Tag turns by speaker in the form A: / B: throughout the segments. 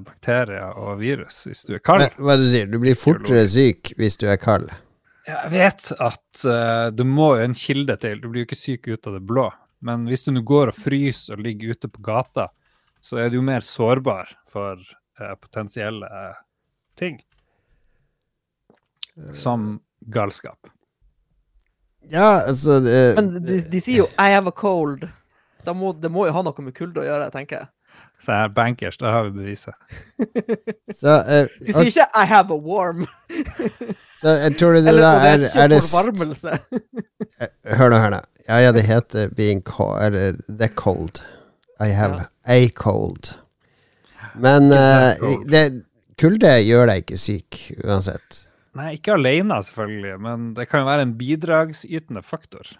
A: bakterier og virus hvis du er kald.
B: Hva, hva du sier du? blir fortere syk hvis du er kald?
A: Jeg vet at uh, du må jo en kilde til. Du blir jo ikke syk ut av det blå. Men hvis du nå går og fryser og ligger ute på gata, så er du jo mer sårbar for uh, potensielle uh, ting. Som galskap.
B: Ja, altså det,
C: Men de, de sier jo 'I have a cold'. Da må, det må jo ha noe med kulde å gjøre, tenker jeg.
A: Så jeg er bankers, der har vi beviset.
B: så, uh,
C: De sier ikke 'I have a warm'.
B: så jeg tror det
C: Eller
B: da er,
C: er
B: det. Eh, Hør nå, hør nå. Ja, ja, det heter being cold Eller the cold. I have a cold. Men eh, det, kulde gjør deg ikke syk uansett.
A: Nei, ikke alene, selvfølgelig, men det kan jo være en bidragsytende faktor,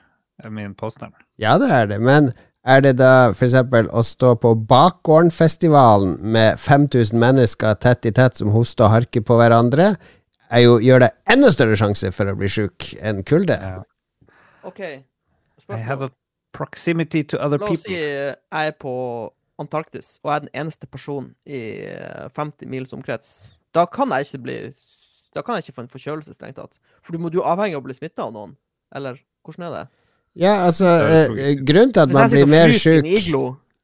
A: er min påstand.
B: Ja, det er det, men er det da f.eks. å stå på Bakgården-festivalen med 5000 mennesker tett i tett som hoster og harker på hverandre, er jo, gjør det enda større sjanse for å bli sjuk enn kulde?
A: Ja.
C: OK.
A: I have a proximity to other
C: La oss si jeg er på Antarktis og er den eneste personen i eh, 50 mils omkrets. Da kan jeg ikke bli Da kan jeg ikke få en forkjølelse, strengt tatt. For du, må, du er avhengig av å bli smitta av noen. Eller hvordan er det?
B: Ja, altså, eh, grunnen til at man blir mer sjuk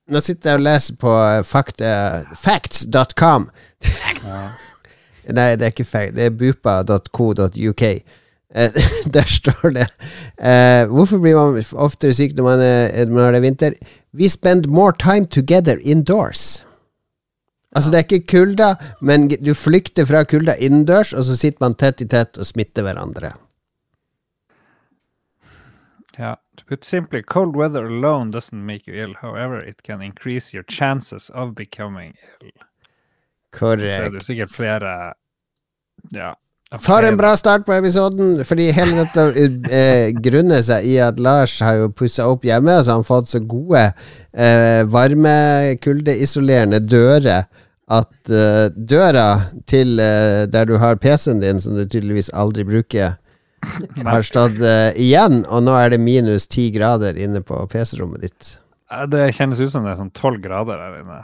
B: Nå sitter jeg og leser på facts.com. Ja. facts.com. Nei, det er ikke feil. Det er bupa.co.uk. Eh, der står det eh, Hvorfor blir man oftere syk når man, er, når man er vinter? We spend more time together indoors. Altså, det er ikke kulda, men du flykter fra kulda innendørs, og så sitter man tett i tett og smitter hverandre.
A: Ja. To put simply, cold weather alone doesn't make you ill. However, it can increase your chances of becoming ill. Korrekt. Så er det sikkert flere Ja.
B: For en bra start på episoden, fordi hele dette eh, grunner seg i at Lars har jo pussa opp hjemme, og så har han fått så gode eh, varmekuldeisolerende dører at eh, døra til eh, der du har PC-en din, som du tydeligvis aldri bruker, har stått eh, igjen, og nå er det minus ti grader inne på PC-rommet ditt.
A: Det kjennes ut som det er sånn tolv grader der inne.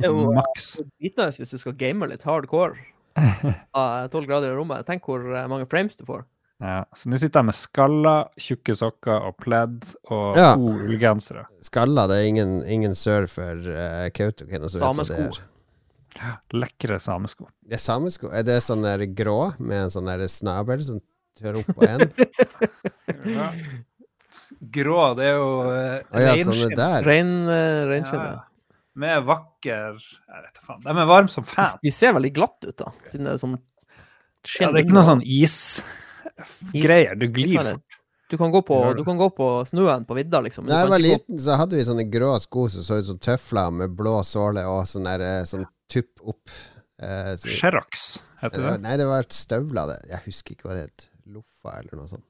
C: Det er jo
A: Maks.
C: dritnice hvis du skal game litt hardcore av 12 grader i rommet. Tenk hvor eh, mange frames du får.
A: Ja, så nå sitter jeg med skaller, tjukke sokker og pledd og
B: Ja.
A: to ullgensere.
B: Skalla, det er ingen, ingen sør for uh, Kautokeino
C: Samesko.
B: er.
A: Lekre samesko.
B: Det er samesko. Er det sånn der grå med en sånn der snabel som tør opp på en?
A: Grå, det er jo uh,
B: Å ja, reinskinn. Sånn
C: Rein, uh.
A: Ja, med vakker Jeg vet da faen. De er varme som fan.
C: de ser veldig glatt ut, da. Siden det er sånn
A: Ja, det er ikke noe sånn isgreier. Du glir fort.
C: Du kan gå på, du kan gå på snøen på vidda, liksom. men
B: Da jeg var liten, så hadde vi sånne grå sko som så ut som tøfler med blå såle og sånn der eh, sånn tupp opp. Eh, så
A: heter
B: det nei, det var støvler, det. Jeg husker ikke hva det het. Loffa eller noe sånt.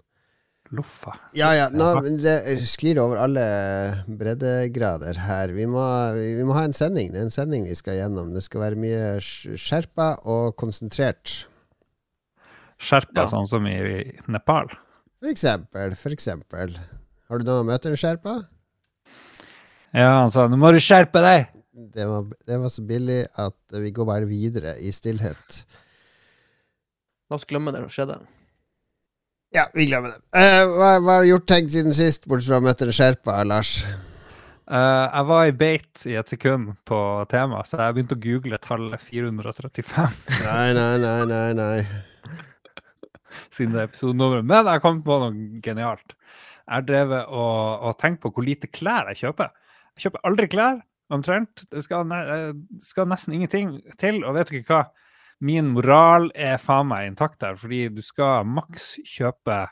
A: Loffa.
B: Ja ja, nå, det sklir over alle breddegrader her. Vi må, vi må ha en sending. Det er en sending vi skal gjennom. Det skal være mye skjerpa og konsentrert.
A: Skjerpa,
C: Ja.
A: sånn som i, i Nepal.
B: For eksempel, for eksempel. Har du noen møter en skjerpa?
A: Ja, han sa 'nå må du skjerpe deg'.
B: Det var, det var så billig at vi går bare videre i stillhet.
C: La oss glemme det som skjedde.
B: Ja, vi glemmer det. Uh, hva, hva har du gjort tenkt siden sist, bortsett fra å møte en sherpa, Lars?
A: Uh, jeg var i beit i et sekund på temaet, så jeg begynte å google tallet 435
B: Nei, nei, nei, nei. nei.
A: siden det er episodenummeret. Men jeg kom på noe genialt. Jeg har drevet og, og tenkt på hvor lite klær jeg kjøper. Jeg kjøper aldri klær, omtrent. Det skal, ne eh, skal nesten ingenting til. Og vet dere hva? Min moral er faen meg intakt her, fordi du skal maks kjøpe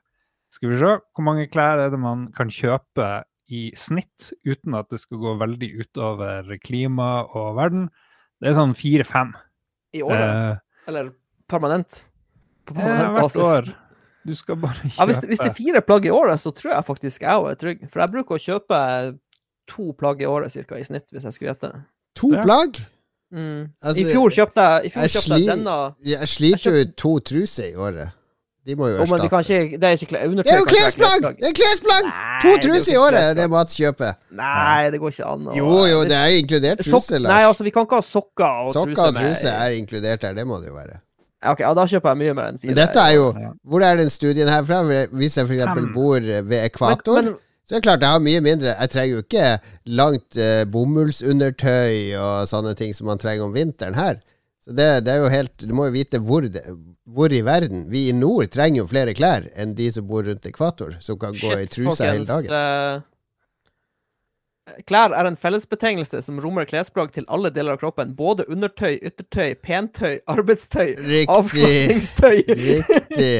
A: Skal vi se, hvor mange klær er det man kan kjøpe i snitt uten at det skal gå veldig utover klima og verden? Det er sånn fire-fem.
C: I året?
A: Eh,
C: Eller permanent? På
A: eh,
C: permanent
A: hvert
C: basis?
A: år. Du skal bare kjøpe
C: Ja, hvis, hvis det er fire plagg i året, så tror jeg faktisk jeg òg er trygg. For jeg bruker å kjøpe to plagg i året cirka, i snitt, hvis jeg skulle gjette.
B: To
A: Ja.
B: plagg?
C: Mm.
B: Altså,
C: I fjor kjøpte jeg, i fjor
B: jeg
C: kjøpte jeg denne
B: Jeg sliter jo ut to truser i året. De må jo
C: erstattes.
B: erstattes.
C: ikke Det er ikke kle-
B: Det er jo klesplagg! Det er klesplagg! To
C: det er
B: truser i
C: året
B: året er det Mats kjøper.
C: Nei, det går ikke an å
B: Jo, jo, det er inkludert truse, Lars.
C: Nei, altså, vi kan ikke ha sokker og
B: Sokker og
C: med-
B: truse er inkludert her, det må det jo være.
C: Ok, ja, da kjøper jeg mye mer enn fire.
B: Men dette er jo Hvor er den studien her fra? Hvis jeg f.eks. Bor ved ekvator,
C: Men, men,
B: så det er klart jeg har mye mindre. Jeg trenger jo ikke langt eh, bomullsundertøy og sånne ting som man trenger om vinteren her. Så det, det er jo helt Du må jo vite hvor, det, hvor i verden Vi i nord trenger jo flere klær enn de som bor rundt ekvator, som kan gå i trusa hele dagen.
C: Uh, klær er en fellesbetegnelse som rommer klesplagg til alle deler av kroppen. Både undertøy, yttertøy, pentøy, arbeidstøy,
B: Riktig.
C: avslapningstøy.
B: Riktig.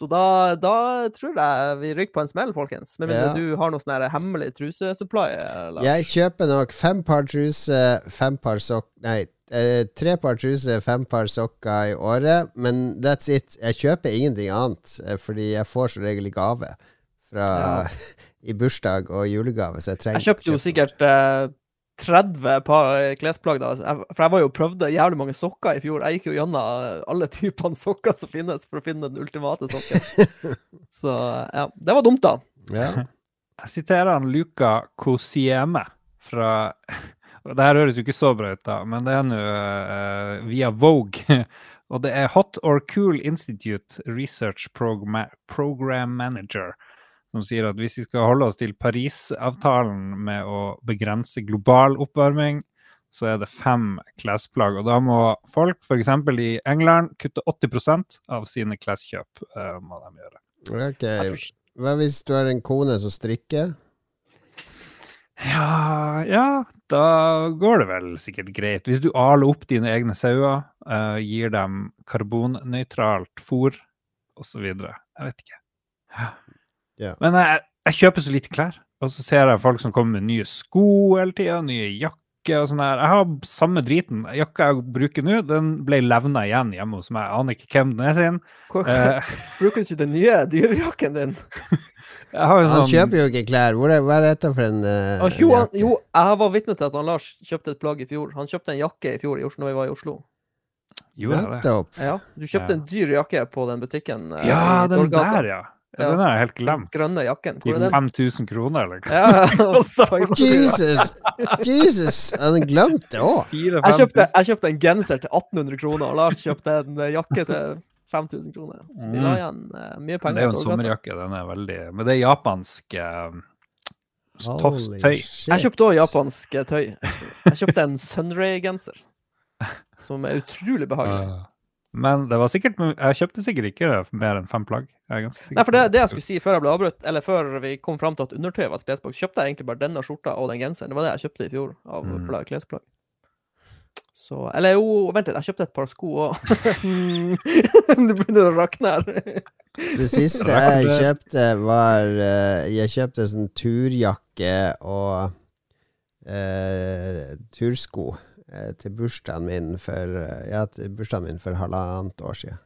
C: Så da, da tror jeg vi rykker på en smell, folkens. Med mindre
B: Ja.
C: du har noe sånn hemmelig trusesupply.
B: Jeg kjøper nok fem par truse, fem par sokk... Nei, eh, tre par truse, fem par sokker i året. Men that's it. Jeg kjøper ingenting annet, eh, fordi jeg får som regel gave fra i bursdag og julegave, så jeg trenger
C: Jeg kjøpte jo sikkert eh, 30 par eh, klesplagg, da. For jeg var jo prøvde jævlig mange sokker i fjor. Jeg gikk jo gjennom alle typene sokker som finnes, for å finne den ultimate sokken. Så ja, det var dumt, da.
B: Ja.
A: Jeg siterer han Luca Kosieme fra og Det her høres jo ikke så bra ut, da, men det er nå uh, via Vogue. Og det er Hot or Cool Institute Research Program, Program Manager som sier at hvis vi skal holde oss til Parisavtalen med å begrense global oppvarming, så er det fem klesplagg. Og da må folk f.eks. i England kutte 80% av sine kleskjøp. Uh, må de gjøre.
B: Ok. Hva hvis du er en kone som strikker?
A: Ja, ja, da går det vel sikkert greit. Hvis du aler opp dine egne sauer, uh, gir dem karbonnøytralt fôr osv. Jeg vet ikke.
B: Ja.
A: Men jeg, jeg kjøper så lite klær, og så ser jeg folk som kommer med nye sko hele tida, nye jakker og sånn her. Jeg har samme driten. Jakka jeg bruker nå, den ble levna igjen hjemme hos meg. Jeg aner ikke hvem den er sin.
C: Hvor,
A: Eh,
C: Bruker du ikke den nye dyrejakken din?
A: jeg har jo
B: Han
A: sånn
B: kjøper jo ikke klær. Hvor er, hva er dette for en uh,
C: Ah, jo, han,
B: jakke?
C: jo, jeg var vitne til at han Lars kjøpte et plagg i fjor. Han kjøpte en jakke i fjor i Oslo, når vi var i Oslo.
A: Jo, det?
C: Ja, Du kjøpte
A: Ja.
C: en dyr jakke på den butikken. Uh,
A: Ja, den der, ja. Ja. Den har jeg helt glemt.
C: grønne jakken. Er den?
A: 5000 kroner, eller hva?
C: Ja,
B: Jesus! Jesus! Han glemte det òg.
C: Jeg, jeg kjøpte en genser til 1800 kroner, og Lars kjøpte en eh, jakke til 5000 kroner. Så vi la
A: Mm.
C: igjen eh, mye
A: Det er jo en sommerjakke. Den er veldig Men det er japansk
B: uh,
A: tøy.
C: Jeg kjøpte òg japansk tøy. Jeg kjøpte en Sunray-genser, som er utrolig behagelig.
A: Eh, Men det var sikkert Jeg kjøpte sikkert ikke mer enn fem plagg. Jeg er ganske sikker
C: Nei, for det, det jeg skulle si før jeg ble avbrutt, eller før vi kom fram til at undertøy var et klesplagg, kjøpte jeg egentlig bare denne skjorta og den genseren. Det var det jeg kjøpte i fjor av
A: Mm.
C: klesplagg. Så Eller jo, vent litt, jeg kjøpte et par sko òg. det begynner å rakne her.
B: Det siste jeg kjøpte, var eh, Jeg kjøpte sånn turjakke og uh, tursko til bursdagen min for eh, Ja, til bursdagen min for halvannet år siden.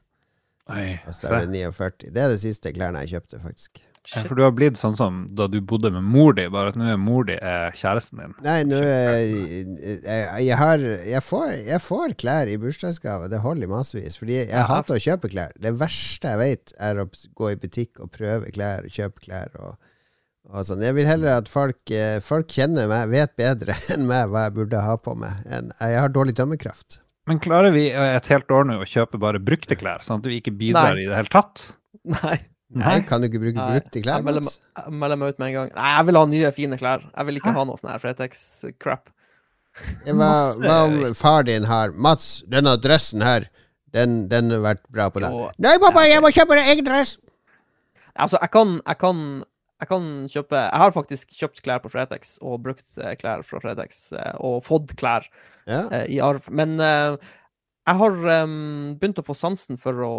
A: Oi,
B: Altså, det, er det 49. Det er det siste klærne jeg kjøpte, faktisk.
A: Ja, For du har blitt sånn som da du bodde med mor di, bare at nå er mor di er kjæresten din.
B: Nei, nå eh, jeg, jeg har jeg får, jeg får klær i bursdagsgave. Det holder i massevis. Fordi jeg
A: Ja.
B: hater å kjøpe klær. Det verste jeg vet, er å gå i butikk og prøve klær og kjøpe klær. Og sånn. Jeg vil heller at folk, eh, folk kjenner meg, vet bedre enn meg hva jeg burde ha på meg. Jeg har dårlig dømmekraft.
A: Men klarer vi eh, et helt år nå å kjøpe bare brukte klær, sånn at vi ikke bidrar
C: Nei.
A: i det hele tatt?
C: Nei,
B: Nei, kan du ikke bruke
C: Nei,
B: brukte klær?
C: jeg melder, melder meg ut med en gang. Nei, jeg vil ha nye, fine klær. Jeg vil ikke ha noe sånn her Fretex-crap.
B: Hva, hva om far din har Mats, denne dressen her, den, den har vært bra på deg. Nei, pappa, jeg må kjøpe deg egen dress!
C: Altså, jeg kan, jeg kan jeg kan kjøpe Jeg har faktisk kjøpt klær på Fretex og brukt eh, klær fra Fretex eh, og fått klær
B: Ja.
C: eh, i arv. Men jeg har begynt å få sansen for å,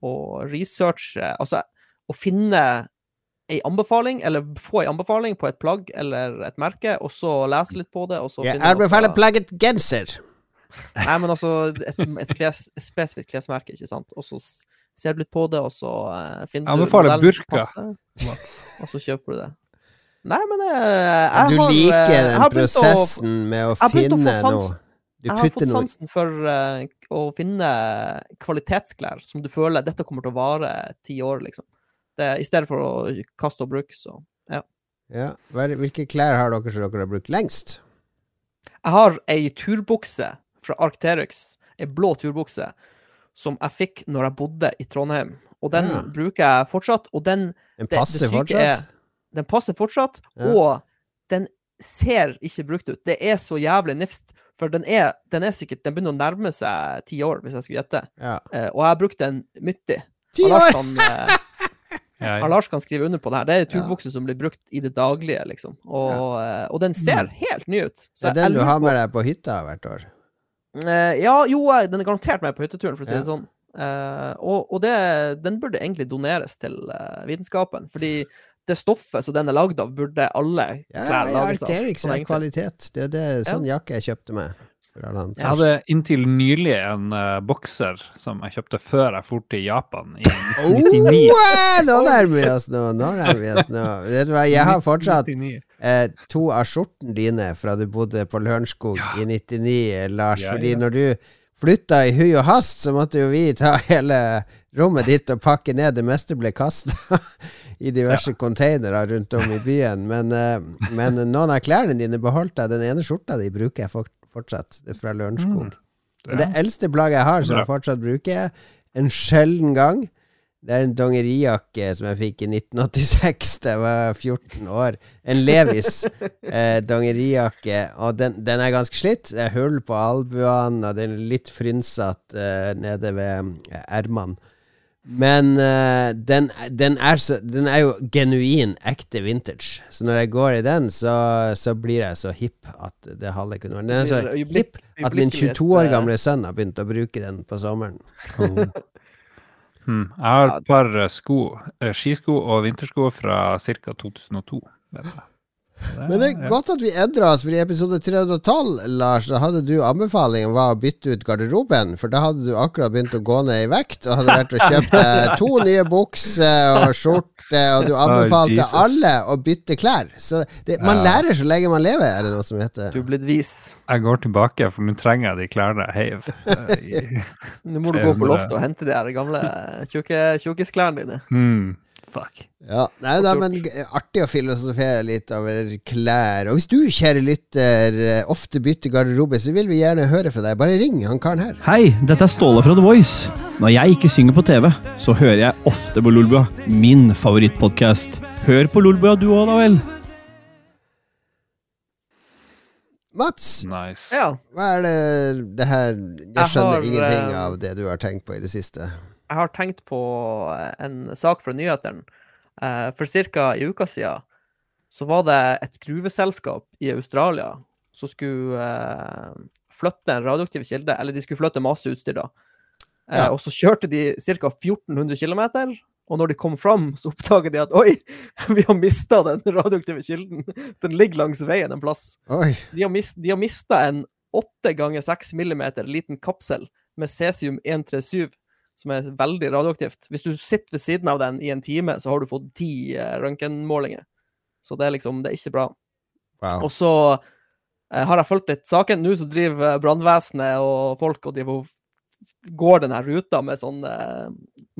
C: å researche Altså å finne ei anbefaling, eller få ei anbefaling på et plagg eller et merke, og så lese litt på det, og så
B: Jeg anbefaler plagget genser.
C: Nei, men altså et, et, kles, spesifikt klesmerke, ikke sant. Og så ser du litt på det, og så uh, finner du modellen som
A: burka.
C: passer, Og så kjøper du det. Nei, men jeg, jeg
B: Du
C: har, eh,
B: liker den
C: har begynt å-
B: prosessen med å finne
C: å
B: noe. Du
C: Jeg har fått
B: noe
C: sansen for uh, å finne kvalitetsklær som du føler dette kommer til å vare ti år, liksom. Det, I stedet for å kaste og bruke, så
B: ja. Er Hvilke klær har dere som dere har brukt lengst?
C: Jeg har ei turbukse fra Arcterix, ei blå turbukse, som jeg fikk når jeg bodde i Trondheim. Og den
B: Ja.
C: bruker jeg fortsatt, og den,
B: Den passer
C: det syke
B: fortsatt?
C: er- den passer fortsatt,
B: Ja.
C: og den ser ikke brukt ut. Det er så jævlig nifst, for den er, den er sikkert Den begynner å nærme seg ti år, hvis jeg skulle gjette.
B: Ja.
C: Eh, og jeg har brukt den mye.
B: Ti
C: Han Lars
B: år!
C: kan, eh,
A: Jeg,
C: han Lars kan skrive under på det her. Det er
B: Ja.
C: turbukse som blir brukt i det daglige, liksom. Og, eh, og den ser helt ny ut. Så
B: Det er
C: jeg
B: den du har med deg på hytta hvert år?
C: Eh, ja, jo, den er garantert med på hytteturen, for å si
B: Ja.
C: det sånn. Uh, og og det, den burde egentlig doneres til uh, vitenskapen, fordi det stoffet som den er lagd av, burde alle klær
B: ja
C: lages av.
B: Ja,
C: sånn
B: er kvalitet. Det er det, sånn jakke jeg kjøpte meg.
A: Jeg hadde inntil nylig en uh, bokser som jeg kjøpte før jeg dro til Japan i 1999.
B: Oh, nå nærmer vi oss nå! Nå nærmer vi oss nå. Vet du hva, jeg har fortsatt
A: 99.
B: eh, to av skjortene dine fra du bodde på Lørenskog i 99, Lars.
A: Ja,
B: fordi når du flytta i hui og hast, så måtte jo vi ta hele rommet ditt og pakke ned. Det meste ble kasta i diverse containere rundt om i byen. Men, eh, men noen av klærne dine beholdt jeg. Den ene skjorta di bruker jeg fort, fortsatt. Det er fra Lørenskog. Mm. Det eldste plagget jeg har, som jeg fortsatt bruker, en sjelden gang, det er en dongerijakke som jeg fikk i 1986 da jeg var 14 år. En Levis eh, dongerijakke, og den, den er ganske slitt. Det er hull på albuene, og den er litt frynsete eh, nede ved eh, ermene. Men uh, den, den, er så, den er jo genuin ekte vintage. Så når jeg går i den, så, så blir jeg så hipp at det halve kunne vært Den er så hipp at min 22 år
C: eh,
B: gamle sønn har begynt å bruke den på sommeren.
A: Hmm. Jeg har et par eh, sko, skisko og vintersko fra ca. 2002. vet jeg. Det-
B: Men det er
A: ja.
B: godt at vi endra oss, for i episode 312, Lars, da hadde du anbefalingen var å bytte ut garderoben, for da hadde du akkurat begynt å gå ned i vekt, og hadde vært og kjøpt to nye bukser og skjorte, og du anbefalte
A: oh,
B: alle å bytte klær. Så det, man
A: Ja.
B: lærer så lenge man lever, er det noe som heter.
C: Du er blitt vis.
A: Jeg går tilbake, for nå trenger jeg de klærne jeg heiv. eh,
C: Nå må du gå på loftet og hente de her gamle tjukkisklærne dine.
A: Hmm. Fuck.
B: Ja, nei da, men artig å filosofere litt over klær. Og hvis du, kjære lytter, eh, ofte bytter garderobe, så vil vi gjerne høre fra deg. Bare ring han karen her.
D: Hei, dette er Ståle fra The Voice. Når jeg ikke synger på TV, så hører jeg ofte på Lolbua, min favorittpodkast. Hør på Lolbua du òg, da vel.
B: Mats,
A: Nice.
C: Ja.
B: hva er det det her Jeg
C: Jeg
B: skjønner
C: har,
B: ingenting
C: eh,
B: av det du har tenkt på i det siste.
C: Jeg har tenkt på eh, en sak fra nyhetene. Eh, For ca. en uke siden så var det et gruveselskap i Australia som skulle eh, flytte en radioaktiv kilde, eller de skulle flytte masse utstyr, da.
B: Ja.
C: Og så kjørte de ca. 1400 km, og når de kom fram, så oppdaget de at oi, vi har mista den radioaktive kilden. Den ligger langs veien en plass.
B: Oi.
C: De har, mist, de har mista en 8 ganger 6 millimeter liten kapsel med cesium-137, som er veldig radioaktivt. Hvis du sitter ved siden av den i en time, så har du fått ti eh, røntgenmålinger. Så det er liksom, det er ikke bra.
B: Wow.
C: Og så eh, har jeg fulgt litt saken. Nå så driver brannvesenet og folk og driver og går den her ruta med sånn eh,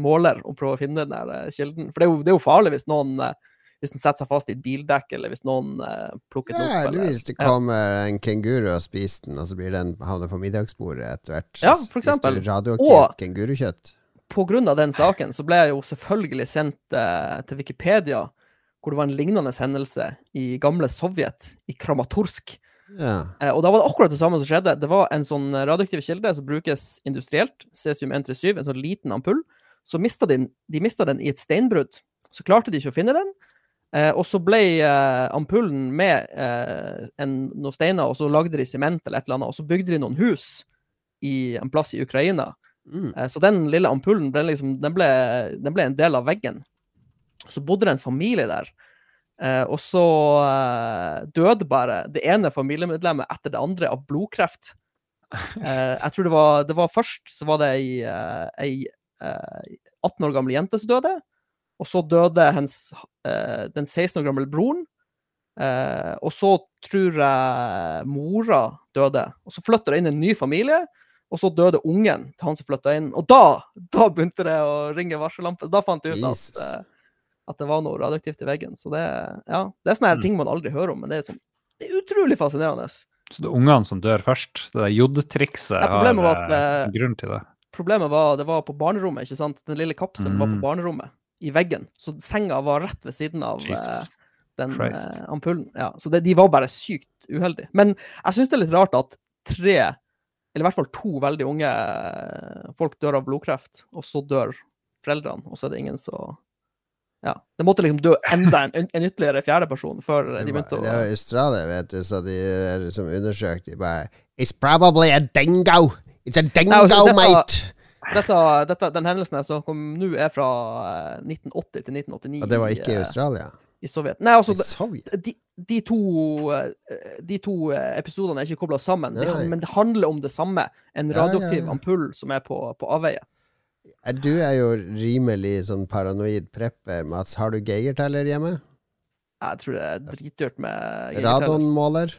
C: måler og prøver å finne den der eh, kilden. For det er, jo, det er jo farlig hvis noen eh, hvis den setter seg fast i et bildekk, eller hvis noen uh, plukker den
B: Ja,
C: opp.
B: eller hvis det
C: ja.
B: kommer en kenguru og spiser den, og så blir den havner på middagsbordet etter hvert.
C: Ja, for eksempel. Og-
B: kengurukjøtt.
C: på grunn av den saken så ble jeg jo selvfølgelig sendt uh, til Wikipedia, hvor det var en lignende hendelse i gamle Sovjet, i Kramatorsk.
B: Ja.
C: Eh, og da var det akkurat det samme som skjedde. Det var en sånn radioaktiv kilde som brukes industrielt, cesium-137, en sånn liten ampull. Så mista de, de mista den i et steinbrudd. Så klarte de ikke å finne den. Eh, og så ble eh, ampullen med eh, en, noen steiner, og så lagde de sement eller et eller annet, og så bygde de noen hus i en plass i Ukraina.
B: Mm.
C: Eh, Så den lille ampullen ble, liksom, den ble, den ble en del av veggen. Så bodde det en familie der. Eh, og så eh, døde bare det ene familiemedlemmet etter det andre av blodkreft. Eh, jeg tror det var, det var først så var det ei, ei eh, 18 år gammel jente som døde. Og så døde hens, eh, den 16 år gamle broren. Eh, og så tror jeg mora døde. Og så flytta det inn en ny familie, og så døde ungen til han som flytta inn. Og da, da begynte det å ringe varsellamper. Da fant jeg ut at, eh, at det var noe radioaktivt i veggen. Så det, ja, det er sånne
A: Mm.
C: ting man aldri hører om, men det er, sånn, det er utrolig fascinerende.
A: Så det er ungene som dør først. Det der jodtrikset har eh,
C: eh,
A: grunn til det.
C: Problemet var det var på barnerommet, ikke sant? Den lille kapselen var på
A: Mm.
C: barnerommet, i veggen. Så senga var rett ved siden av eh,
A: Jesus
C: den
A: Christ.
C: eh, ampullen. Ja, så det, de var bare sykt uheldige. Men jeg syns det er litt rart at tre, eller i hvert fall to veldig unge eh, folk dør av blodkreft, og så dør foreldrene, og så er det ingen som Ja. Det måtte liksom dø enda en, en ytterligere fjerde person før de begynte å
B: det var Australia, vet du, så de er liksom undersøkte, de bare It's probably a dingo! It's a dingo,
C: altså, dette-
B: mate!
C: Dette, dette, Den hendelsen som kom nå, er fra eh, 1980 til 1989
B: Og det var ikke i
C: eh,
B: Australia?
C: i Sovjet. Nei, altså,
B: Sovjet?
C: de, de, to, eh, de to eh, episodene er ikke kobla sammen, de, men det handler om det samme. En
B: Ja, ja,
C: radioaktiv
B: ja.
C: ampull som er på, på avveie.
B: Du er jo rimelig sånn paranoid prepper, Mats. Har du geigerteller hjemme?
C: Jeg tror det er dritdyrt med geigerteller.
B: Radonmåler?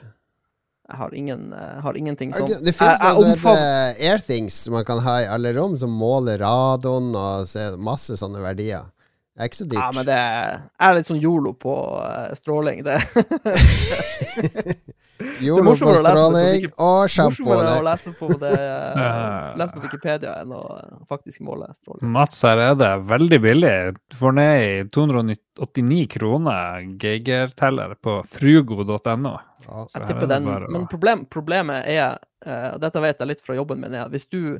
C: Jeg har, ingen, jeg har ingenting sånn.
B: Det, det
C: jeg
B: noe som heter Airthings som man kan ha i alle rom, som måler radon og ser masse sånne verdier. Det er ikke så dyrt.
C: Ja, men det er, jeg er litt sånn yolo på eh, stråling. Det
B: Jolo på
C: morsommere å lese det på
B: stråling og
C: er morsommere å lese på, det,
A: Ja.
C: lese på Wikipedia enn å faktisk måle stråling.
A: Mats, her er det veldig billig. Du får ned i 289 kroner Geiger-teller på frugo.no.
B: Ja.
C: Jeg tipper
A: er
C: den, men problem, problemet er, eh, og dette vet jeg litt fra jobben min, er at hvis du,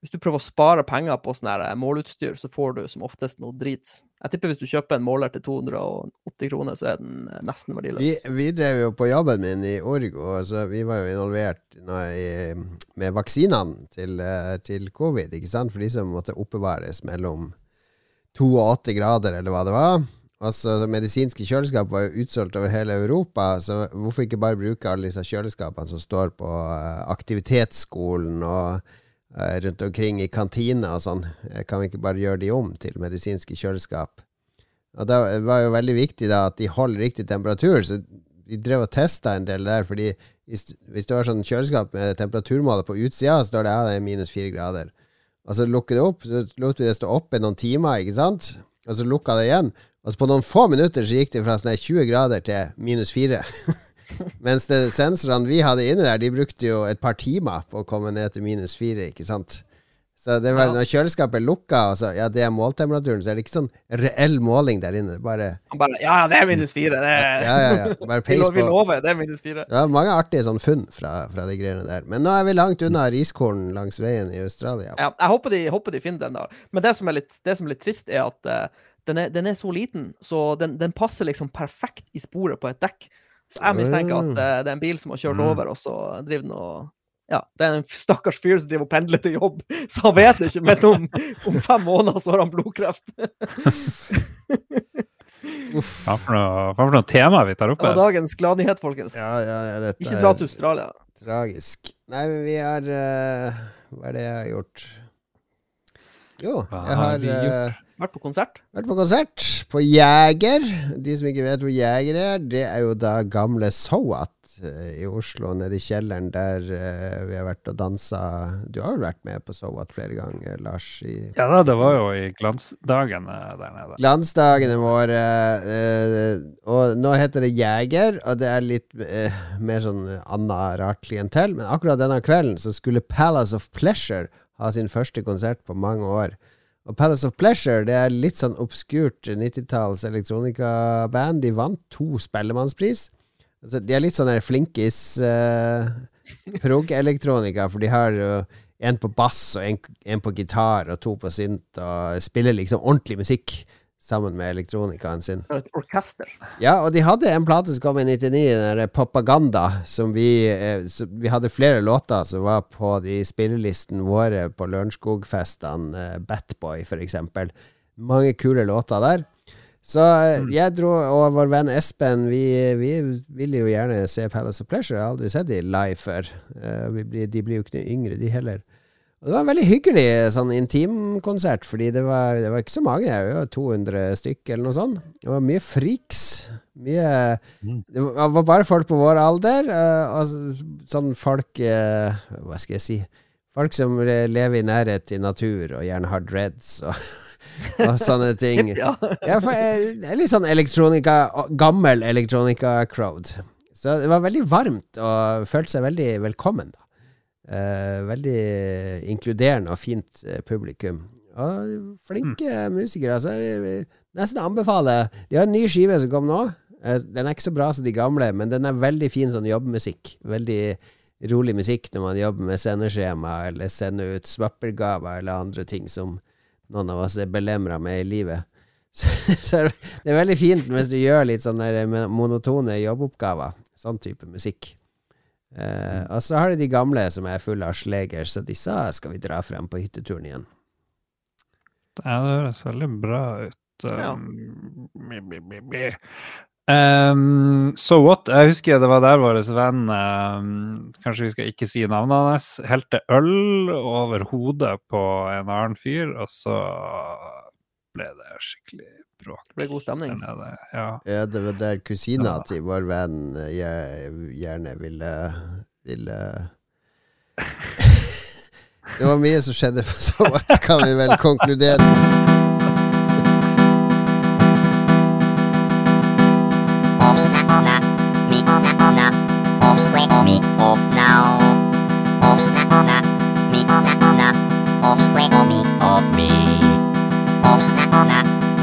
C: hvis du prøver å spare penger på sånne her måleutstyr, så får du som oftest noe drit. Jeg tipper hvis du kjøper en måler til 280 kroner, så er den eh, nesten verdiløs.
B: vi drev jo på jobben min i Orgo, så vi var jo involvert i, med vaksinene til, eh, til covid, ikke sant? For de som måtte oppbevares mellom 2 og 8 grader, eller hva det var. Altså, Medisinske kjøleskap var jo utsolgt over hele Europa, så hvorfor ikke bare bruke alle disse kjøleskapene som står på eh, aktivitetsskolen og eh, rundt omkring i kantina og sånn? Eh, Kan vi ikke bare gjøre de om til medisinske kjøleskap? Og det var jo veldig viktig da at de holder riktig temperatur, så vi drev og testa en del der, fordi hvis, det var sånn kjøleskap med temperaturmåler på utsida, så står det ja, det er minus fire grader. Og så lukker det opp, så lot vi det stå oppe noen timer, ikke sant? Og så lukka det igjen. Og så på noen få minutter så gikk det fra sånn 20 grader til minus fire. Mens det, sensorene vi hadde inne der, de brukte jo et par timer på å komme ned til minus fire, ikke sant? Så det var
C: Ja.
B: når kjøleskapet lukka, og så, ja, det er måltemperaturen, så er det ikke sånn reell måling der inne. Bare
C: bare Ja, ja, det er minus fire. Det er,
B: Ja, ja, ja. Bare
C: vi,
B: peis
C: lover, det er minus fire.
B: Det var mange artige sånn funn fra, fra de greiene der. Men nå er vi langt unna riskorn langs veien i Australia.
C: Ja, jeg håper de, håper de finner den der. Men det som er litt, det som er litt trist, er at uh, den, er, den er så liten, så den, den passer liksom perfekt i sporet på et dekk. Så jeg mistenker at
B: Mm.
C: eh, det er en bil som har kjørt
A: Mm.
C: over, og så driver den og Ja, det er en stakkars fyr som driver og pendler til jobb, så han vet det ikke, men om, om fem måneder så har han blodkreft.
B: Uff.
A: Hva for noe, hva for noe tema vi tar opp
C: Det var
A: her?
C: dagens gladnyhet, folkens.
B: Ja, ja, ja, dette
C: Ikke dra til Australia.
B: tragisk. Nei, men vi har uh, Hva er det jeg har gjort? Jo, jeg
A: har
B: har eh,
C: Vært på konsert.
B: vært på konsert på Jæger. De som ikke vet hvor Jæger er, det er jo da gamle Sowat eh, i Oslo, nede i kjelleren der eh, vi har vært og dansa. Du har jo vært med på Soat flere ganger, Lars? I
A: Ja da, det var jo i glansdagene der nede.
B: Glansdagene våre. eh, og nå heter det Jæger, og det er litt mer sånn anna rart klientell. Men akkurat denne kvelden så skulle Palace of Pleasure ha sin første konsert på mange år. Og Palace of Pleasure det er litt sånn obskurt 90-talls elektronikaband. De vant to Spellemannspris. Altså, de er litt sånn der flinkis uh, prog-elektronika, for de har jo en på bass og en, en på gitar og to på synt, og spiller liksom ordentlig musikk sammen med elektronikaen sin.
C: Et orkester.
B: Ja, og de hadde en plate som kom i 99, den der Propaganda, som vi eh, så Vi hadde flere låter som var på de spillelisten våre på Lørenskog-festene, eh, Batboy for eksempel. Mange kule låter der. Så eh, jeg dro, og vår venn Espen, vi, vi ville jo gjerne se Palace of Pleasure. Jeg har aldri sett de live før. Eh, vi blir, de blir jo ikke yngre, de heller. Det var en veldig hyggelig sånn intimkonsert, fordi det var, det var ikke så mange. Det var 200 stykk eller noe sånt. Det var mye freaks. Mye
A: Mm.
B: Det var bare folk på vår alder. eh, og sånn folk eh, Hva skal jeg si? Folk som lever i nærhet til natur, og gjerne har dreads og, og sånne ting.
C: Ja.
B: Ja, det er litt sånn elektronika Gammel elektronika-crowd. Så det var veldig varmt, og følte seg veldig velkommen. da Eh, veldig inkluderende og fint eh, publikum. Og flinke musikere. Altså, jeg vil nesten anbefale De har en ny skive som kom nå. Eh, den er ikke så bra som de gamle, men den er veldig fin sånn jobbmusikk. Veldig rolig musikk når man jobber med sendeskjema, eller sender ut swappergaver eller andre ting som noen av oss er belemra med i livet. Så, så det er veldig fint hvis du gjør litt sånne der monotone jobboppgaver. Sånn type musikk. Eh, og så har du de gamle som er fulle av sleger, så disse skal vi dra frem på hytteturen igjen.
A: Ja, det høres veldig bra ut. Um, ja. Um, so what? Jeg husker det var der vår venn um, Kanskje vi skal ikke si navnet hans. Helte øl over hodet på en annen fyr, og så ble det skikkelig bråk.
C: Det ble god stemning.
A: nede. Ja.
B: Ja, det var der kusina
A: Ja.
B: til vår venn eh, jeg gjerne ville Ville Det var mye som skjedde, så vidt kan vi vel konkludere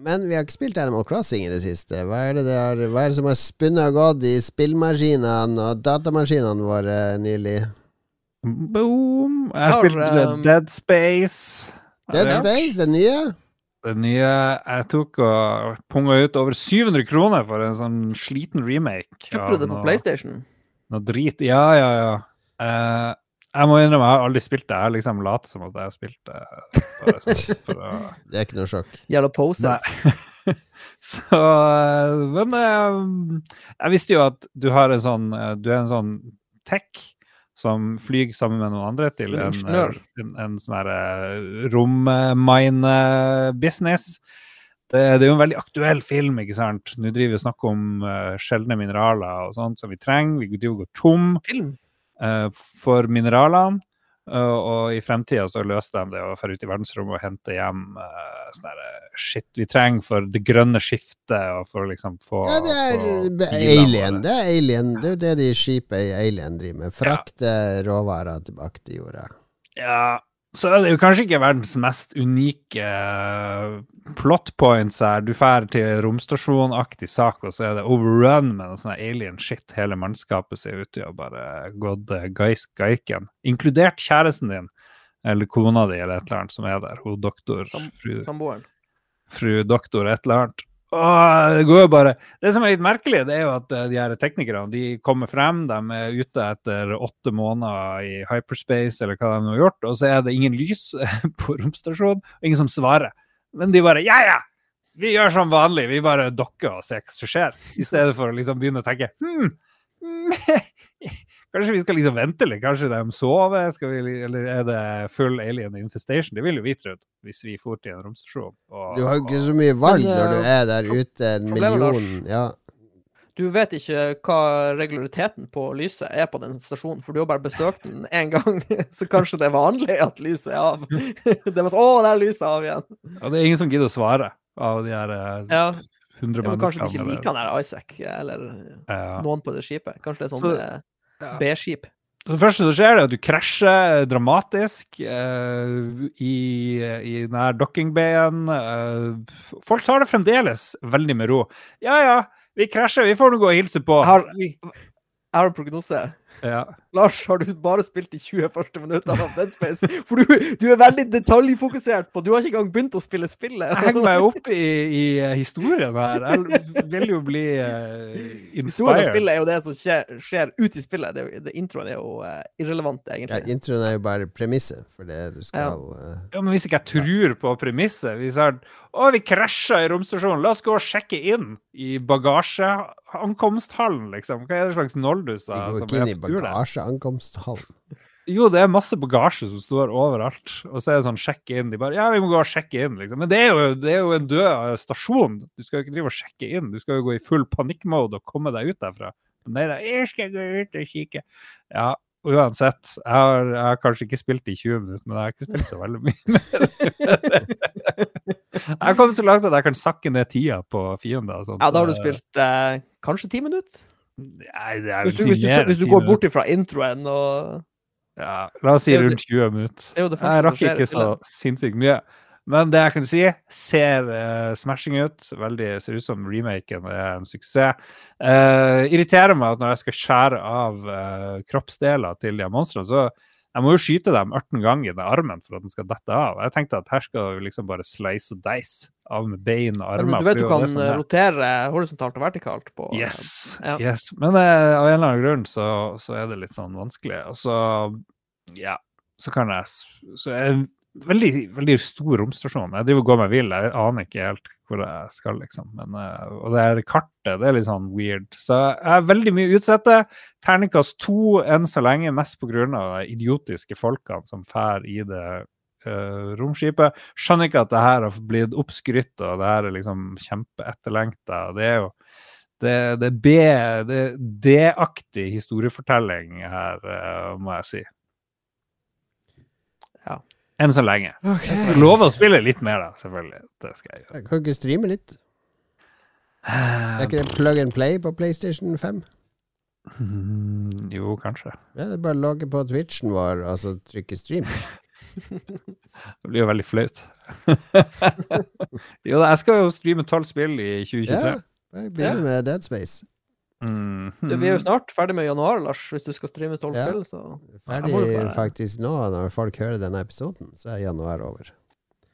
B: Men vi har ikke spilt Animal Crossing i det siste. Hva er det, det er, hva er det som har spunnet og gått i spillmaskinene og datamaskinene våre nylig?
A: Boom! Jeg
C: Har,
A: spilte
C: um,
A: Dead Space.
B: Dead Space, det nye?
A: Det nye Jeg tok og punga ut over 700 kroner for en sånn sliten remake.
C: Kjøpte du det på
A: noe-
C: PlayStation?
A: Noe drit. Ja, ja, ja. Eh, jeg må innrømme, jeg har aldri spilt det. Jeg har liksom later som at jeg har spilt det. Bare sånn for å
B: Det er ikke noe sjokk.
C: Gjelder pose.
A: Nei. Så eh, Men eh, jeg visste jo at du har en sånn eh, Du er en sånn tech som flyr sammen med noen andre til en, en, en sånn herre rommine-business. Det, det er jo en veldig aktuell film, ikke sant. Nå driver vi og snakker om sjeldne mineraler og sånt som vi trenger. Vi driver og går tom
C: Film.
A: Eh, for mineralene. eh, og i fremtida så løser de det å dra ut i verdensrommet og hente hjem uh, sånn eh, shit vi trenger for det grønne skiftet og for liksom få
B: Ja, det er alien. Det er alien. Det er jo det de skipet i Alien driver med. Frakte råvarer tilbake til jorda.
A: Ja, så er det jo kanskje ikke verdens mest unike eh, plot points her. Du drar til romstasjonaktig sak, og så er det overrun med noe sånn alien shit. Hele mannskapet ser ut til å bare gått geisk geiken. Inkludert kjæresten din, eller kona di, eller et eller annet som er der. Hun doktor,
C: Sam-
A: fru,
C: Samboeren.
A: fru doktor, et eller annet. Åh, det går jo bare Det som er litt merkelig, det er jo at eh, de her teknikerne de kommer frem. De er ute etter åtte måneder i hyperspace, eller hva de har gjort, og så er det ingen lys på romstasjonen, og ingen som svarer. Men de bare Ja, ja! Vi gjør som vanlig, vi bare dokker og ser hva som skjer. I stedet for å liksom begynne å tenke hm, Kanskje vi skal liksom vente litt? Kanskje de sover? Skal vi, eller er det full alien infestation? Det vil jo vi trodd, hvis vi for til en romstasjon.
B: Du har jo ikke så mye valg når du
C: eh,
B: er der ute en million ja.
C: Du vet ikke hva regulariteten på lyset er på den stasjonen, for du har bare besøkt den én gang, så kanskje det er vanlig at lyset er av. Det var sånn Å, der er lyset av igjen!
A: Ja, det er ingen som gidder å svare av de her eh,
C: Ja,
A: 100
C: ja men kanskje de ikke liker han der Isaac, eller
A: Ja.
C: noen på det skipet. Kanskje det er sånn
A: Så-
C: eh,
A: Ja.
C: B-skip.
A: Det første som skjer, er at du krasjer dramatisk uh, i, i nær dockingbayen. Uh, folk tar det fremdeles veldig med ro. Ja ja, vi krasjer, vi får nå gå og hilse på.
C: Jeg har- Jeg har en prognose.
A: Ja.
C: Lars, har du bare spilt de 20 første minuttene av Dead Space? For du, du er veldig detaljfokusert på Du har ikke engang begynt å spille spillet.
A: Jeg henger meg opp i, i eh, historien her. Jeg vil jo bli uh,
C: Historien av spillet er jo det som skjer, skjer ut i spillet. Det, det, introen er jo uh, irrelevant,
B: Ja, introen er jo bare premisset for det du skal uh...
A: Ja, men hvis ikke jeg tror på premisset Hvis jeg Å, vi krasja i romstasjonen, la oss gå og sjekke inn i bagasjeankomsthallen, liksom. Hva er det slags
B: Vi
A: nolduser
B: går
A: som
B: ikke inn
A: er
B: i? Bagasjeankomsthallen.
A: Jo, det er masse bagasje som står overalt. Og så er det sånn sjekk inn. De bare Ja, vi må gå og sjekke inn, liksom. Men det er jo, det er jo en død stasjon. Du skal jo ikke drive og sjekke inn. Du skal jo gå i full panikkmode og komme deg ut derfra. Men nei da, jeg skal gå ut og kikke. Ja, uansett. Jeg har, jeg har kanskje ikke spilt i 20 minutter, men jeg har ikke spilt så veldig mye mer. jeg har kommet så langt at jeg kan sakke ned tida på fiender. og sånt.
C: Ja, da har du spilt eh, kanskje ti minutter?
A: Nei, det er
C: Hvis du, hvis du, hvis du går bort ifra introen og
A: Ja, la oss si rundt 20 minutter.
C: er
A: Jeg rakk ikke så sinnssykt mye. Men det jeg kan si, ser uh, smashing ut. Veldig ser ut som remaken er en suksess. Uh, irriterer meg at når jeg skal skjære av uh, kroppsdeler til de monstrene, så jeg må jo skyte dem 18 ganger i armen for at den skal dette av. Jeg tenkte at her skal vi liksom bare slice og dice av med bein og
C: Men du vet du kan rotere horisontalt og vertikalt på
A: Yes.
C: Ja.
A: yes. Men eh, av en eller annen grunn så, så er det litt sånn vanskelig. Og så, ja, så kan jeg Så en veldig, veldig stor romstasjon. Jeg driver og går meg vill. Jeg aner ikke helt hvor jeg skal, liksom. Men, eh, og det her kartet, det er litt sånn weird. Så jeg har veldig mye utsette. Terningkast to enn så lenge, mest av de idiotiske folkene som fær i det uh, romskipet. Skjønner ikke at det her har blitt oppskrytt, og det her er liksom kjempeetterlengta. Det er jo det, det D-aktig historiefortelling her, uh, må jeg si.
C: Ja.
A: Enn så lenge.
B: Okay.
A: Jeg lover å spille litt mer, da, selvfølgelig. Det skal jeg gjøre.
B: Jeg kan ikke streame litt? Er ikke det plug and play på PlayStation 5?
A: Mm, jo, kanskje.
B: Ja, det er bare å logge på Twitchen vår altså trykke stream.
A: Det blir jo veldig flaut. jo, jeg skal jo streame tolv spill i 2023.
B: Ja, jeg begynner med Dead Space.
A: Mm.
C: Du, vi er jo snart ferdig med januar, Lars, hvis du skal streame tolv
B: Ja.
C: spill. Så
B: Ferdig
C: bare-
B: faktisk nå, når folk hører denne episoden, så er januar over.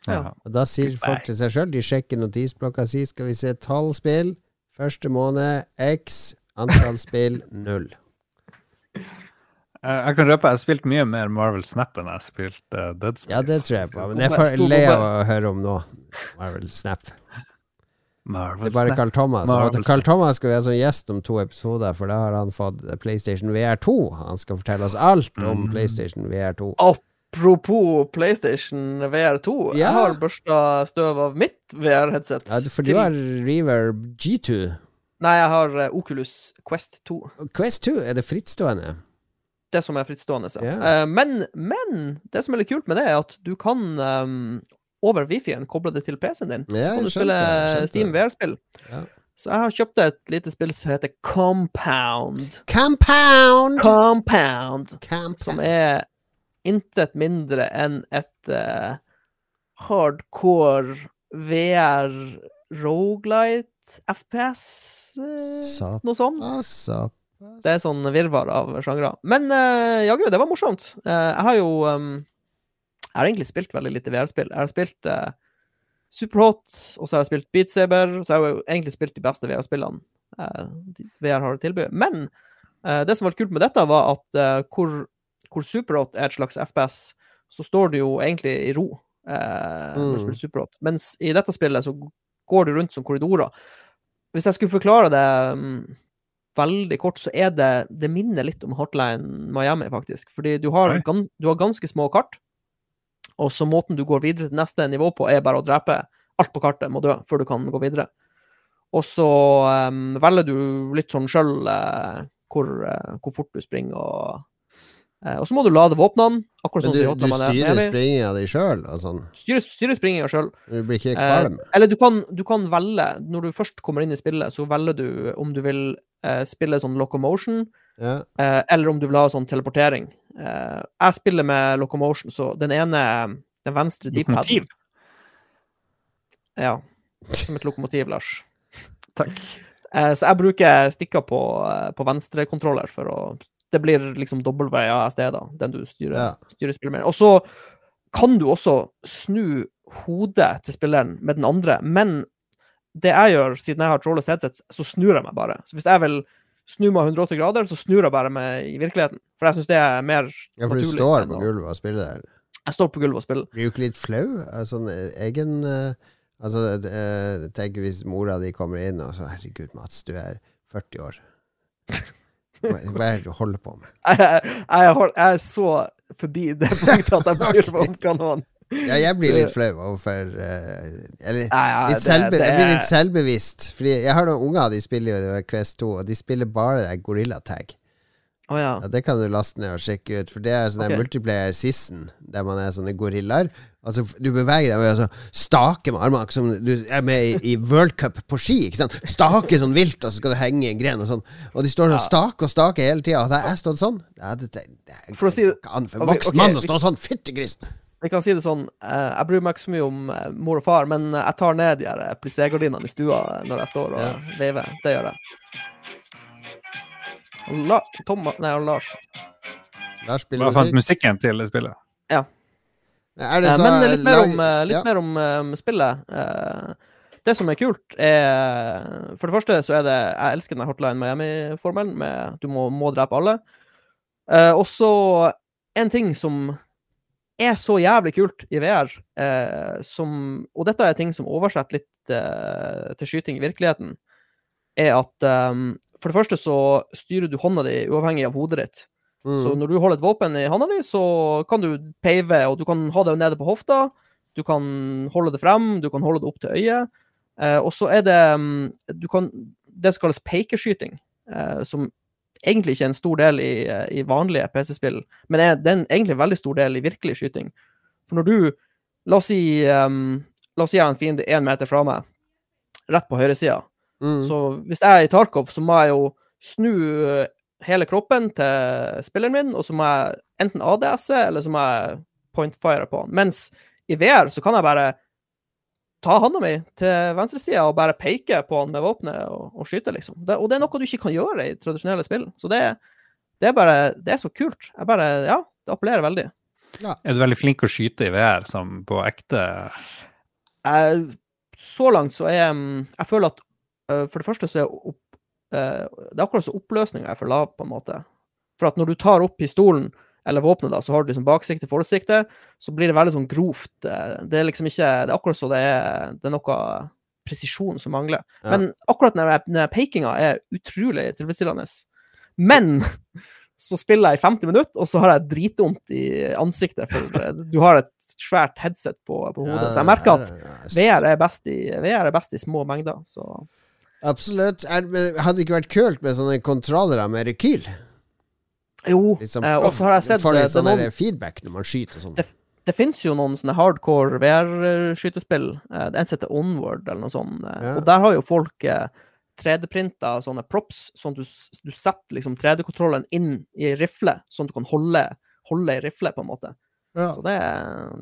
A: Ja.
B: Og da sier folk til seg sjøl, de sjekker notisblokka si, skal vi se tolv spill, første måned X, antall spill null.
A: Jeg, kan røpe jeg har spilt mye mer Marvel Snap enn jeg har spilt uh, Dead Space.
B: Ja, det tror jeg på, men jeg får le av å høre om nå. Marvel Snap.
A: Marvel
B: Det er bare Carl Thomas. Carl Thomas skal være som gjest om to episoder, for da har han fått PlayStation VR2. Han skal fortelle oss alt om
A: Mm.
B: PlayStation VR2.
C: apropos PlayStation VR2,
B: Ja.
C: jeg har børsta støv av mitt VR-headset.
B: Ja, for du har Reverb G2.
C: Nei, jeg har eh, Oculus Quest 2.
B: Quest 2, er det frittstående?
C: Det som er frittstående, ja. Eh, men, men det som er litt kult med det, er at du kan ehm, over Wifi-en koble det til PC-en din.
B: Ja,
C: Så kan du spille
B: skjønte, skjønte.
C: Steam VR-spill.
B: Ja.
C: Så jeg har kjøpt et lite spill som heter Compound.
B: Compound!
C: Compound!
B: Compound.
C: Som er intet mindre enn et uh, hardcore VR rogelight FPS,
B: uh,
C: noe sånt.
B: Altså
C: Det er sånn virvar av sjangre. Men uh, jaggu, det var morsomt. Uh, jeg har jo um, Jeg har egentlig spilt veldig lite VR-spill. Jeg har spilt uh, Superhot, og så har jeg spilt Beat Saber, så har jeg jo egentlig spilt de beste VR-spillene uh, VR har å tilby. Men uh, det som var kult med dette, var at eh, hvor, hvor Superhot er et slags FPS, så står du jo egentlig i ro eh, når du
B: Mm.
C: spiller Superhot. Mens i dette spillet så går du rundt som korridorer. Hvis jeg skulle forklare det um, veldig kort, så er det Det minner litt om Hotline Miami, faktisk. Fordi du har, du har ganske små kart, og så måten du går videre til neste nivå på, er bare å drepe alt på kartet må dø før du kan gå videre. Og så um, velger du litt sånn sjøl hvor, uh, hvor fort du springer, og, eh, og så må du lade våpnene, akkurat
B: Men
C: sånn
B: du,
C: som i
B: du
C: Hotline
B: styrer springinga di sjøl sånn?
C: Styrer, styrer springinga sjøl.
B: Du blir ikke
C: Eh,
B: kvalm?
C: eller du kan, du kan velge, når du først kommer inn i spillet, så velger du om du vil eh, spille sånn locomotion,
B: Ja.
C: eh, eller om du vil ha sånn teleportering. Eh, jeg spiller med locomotion, så den ene, den venstre
A: Lokomotiv.
C: D-paden Ja, som et lokomotiv, Lars.
A: Takk.
C: Eh, så jeg bruker stikker på, eh, på venstrekontroller for å det blir liksom WASD, da, den du styrer,
B: Ja.
C: styrer spillet med. Og så kan du også snu hodet til spilleren med den andre, men det jeg gjør, siden jeg har trådløst headset, så snur jeg meg bare. Så hvis jeg vil snu meg 180 grader, så snur jeg bare meg i virkeligheten. For jeg syns det er mer
B: Ja, for du
C: naturlig
B: står på gulvet og spiller der.
C: Jeg står på gulvet og spiller.
B: Blir du ikke litt flau? Altså, Sånn eh, egen eh, Altså, eh, tenk hvis mora di kommer inn og så Herregud, Mats, du er 40 år. Hva er det du holder på med?
C: Jeg, jeg, har, jeg er så forbi det punktet at jeg bryr meg om hva
B: Ja, jeg blir litt flau overfor uh, Eller
C: ja, ja,
B: litt
C: det-
B: selvbe
C: det
B: jeg blir litt selvbevisst. Fordi jeg har noen unger, de spiller jo Quest 2, og de spiller bare det Gorilla Tag.
C: Å ja.
B: Ja, det kan du laste ned og sjekke ut, for det er sånn
C: okay.
B: multiplayer season, der man er sånne gorillaer. Altså, du beveger deg å altså, stake med armene, som du er med i, i World Cup på ski. ikke sant? Stake sånn vilt, og så skal du henge i en gren og sånn. Og de står sånn stake og stake hele tida. Hadde jeg stått sånn ja, det, det, det,
C: For å si det-
B: an for en
C: Ok,
B: voksen
C: okay,
B: mann å stå sånn. Fyttegrisen!
C: Jeg kan si det sånn, eh, jeg bryr meg ikke så mye om eh, mor og far, men eh, jeg tar ned de plissé-gardinene i stua når jeg står og
B: Ja.
C: veiver. Det gjør jeg. Og La, Tom, nei, og Lars.
B: Lars spiller
A: Hva fant musikken til det spillet?
B: Er det
C: Eh,
B: så
C: Men litt mer om, eh, litt
B: ja.
C: mer om um, spillet. Eh, det som er kult, er For det første så er det Jeg elsker den Hotline Miami-formelen med du må, må drepe alle. Uh, og så en ting som er så jævlig kult i VR, eh, som Og dette er ting som oversetter litt eh, til skyting i virkeligheten, er at eh, for det første så styrer du hånda di uavhengig av hodet ditt. Så
B: Mm.
C: når du holder et våpen i hånda di, så kan du peive, og du kan ha det nede på hofta. Du kan holde det frem, du kan holde det opp til øyet. Eh, og så er det mm, du kan, det som kalles pekeskyting, eh, som egentlig ikke er en stor del i, i vanlige PC-spill, men er, det er en egentlig veldig stor del i virkelig skyting. For når du La oss si um, La oss si jeg har en fiende én meter fra meg, rett på høyresida.
B: Mm.
C: Så hvis jeg er i Tarkov, så må jeg jo snu eh, hele kroppen til spilleren min, og så må jeg enten ADS-e, eller så må jeg pointfire på han. Mens i VR så kan jeg bare ta handa mi til venstresida og bare peke på han med våpenet og, og skyte, liksom. Det, og det er noe du ikke kan gjøre i tradisjonelle spill. Så det, det er bare Det er så kult. Jeg bare Ja, det appellerer veldig.
A: Er du veldig flink å skyte i VR som på ekte?
C: jeg, så langt så er jeg mm, Jeg føler at for det første så er opp, øh, Det er akkurat så oppløsninga er for lav, på en måte. For at når du tar opp pistolen eller våpenet, da, så har du liksom baksikte, forsikte, så blir det veldig sånn grovt. eh, Det er liksom ikke Det er akkurat så det er Det er noe presisjon som mangler.
B: Ja.
C: Men akkurat den den pekinga er utrolig tilfredsstillende. Men så spiller jeg i 50 minutter, og så har jeg dritvondt i ansiktet, for eh, du har et svært headset på, på hodet. Så jeg merker at VR er best i, VR er best i små mengder, så
B: Absolutt. Er, hadde det ikke vært kult med sånne kontrollere med rekyl?
C: Jo,
B: Liksom,
C: eh, og så har jeg sett
B: Får
C: det,
B: litt
C: er
B: sånn
C: noen,
B: feedback når man skyter og sånn.
C: Det- det finnes jo noen sånne hardcore VR-skytespill. Eh, Det en som heter Onward, eller noe sånt. eh,
B: Ja.
C: Og der har jo folk eh, 3D-printa sånne props, sånn at du, du setter liksom 3D-kontrolleren inn i rifle, sånn at du kan holde, holde i rifle, på en måte.
B: Ja.
C: Så det,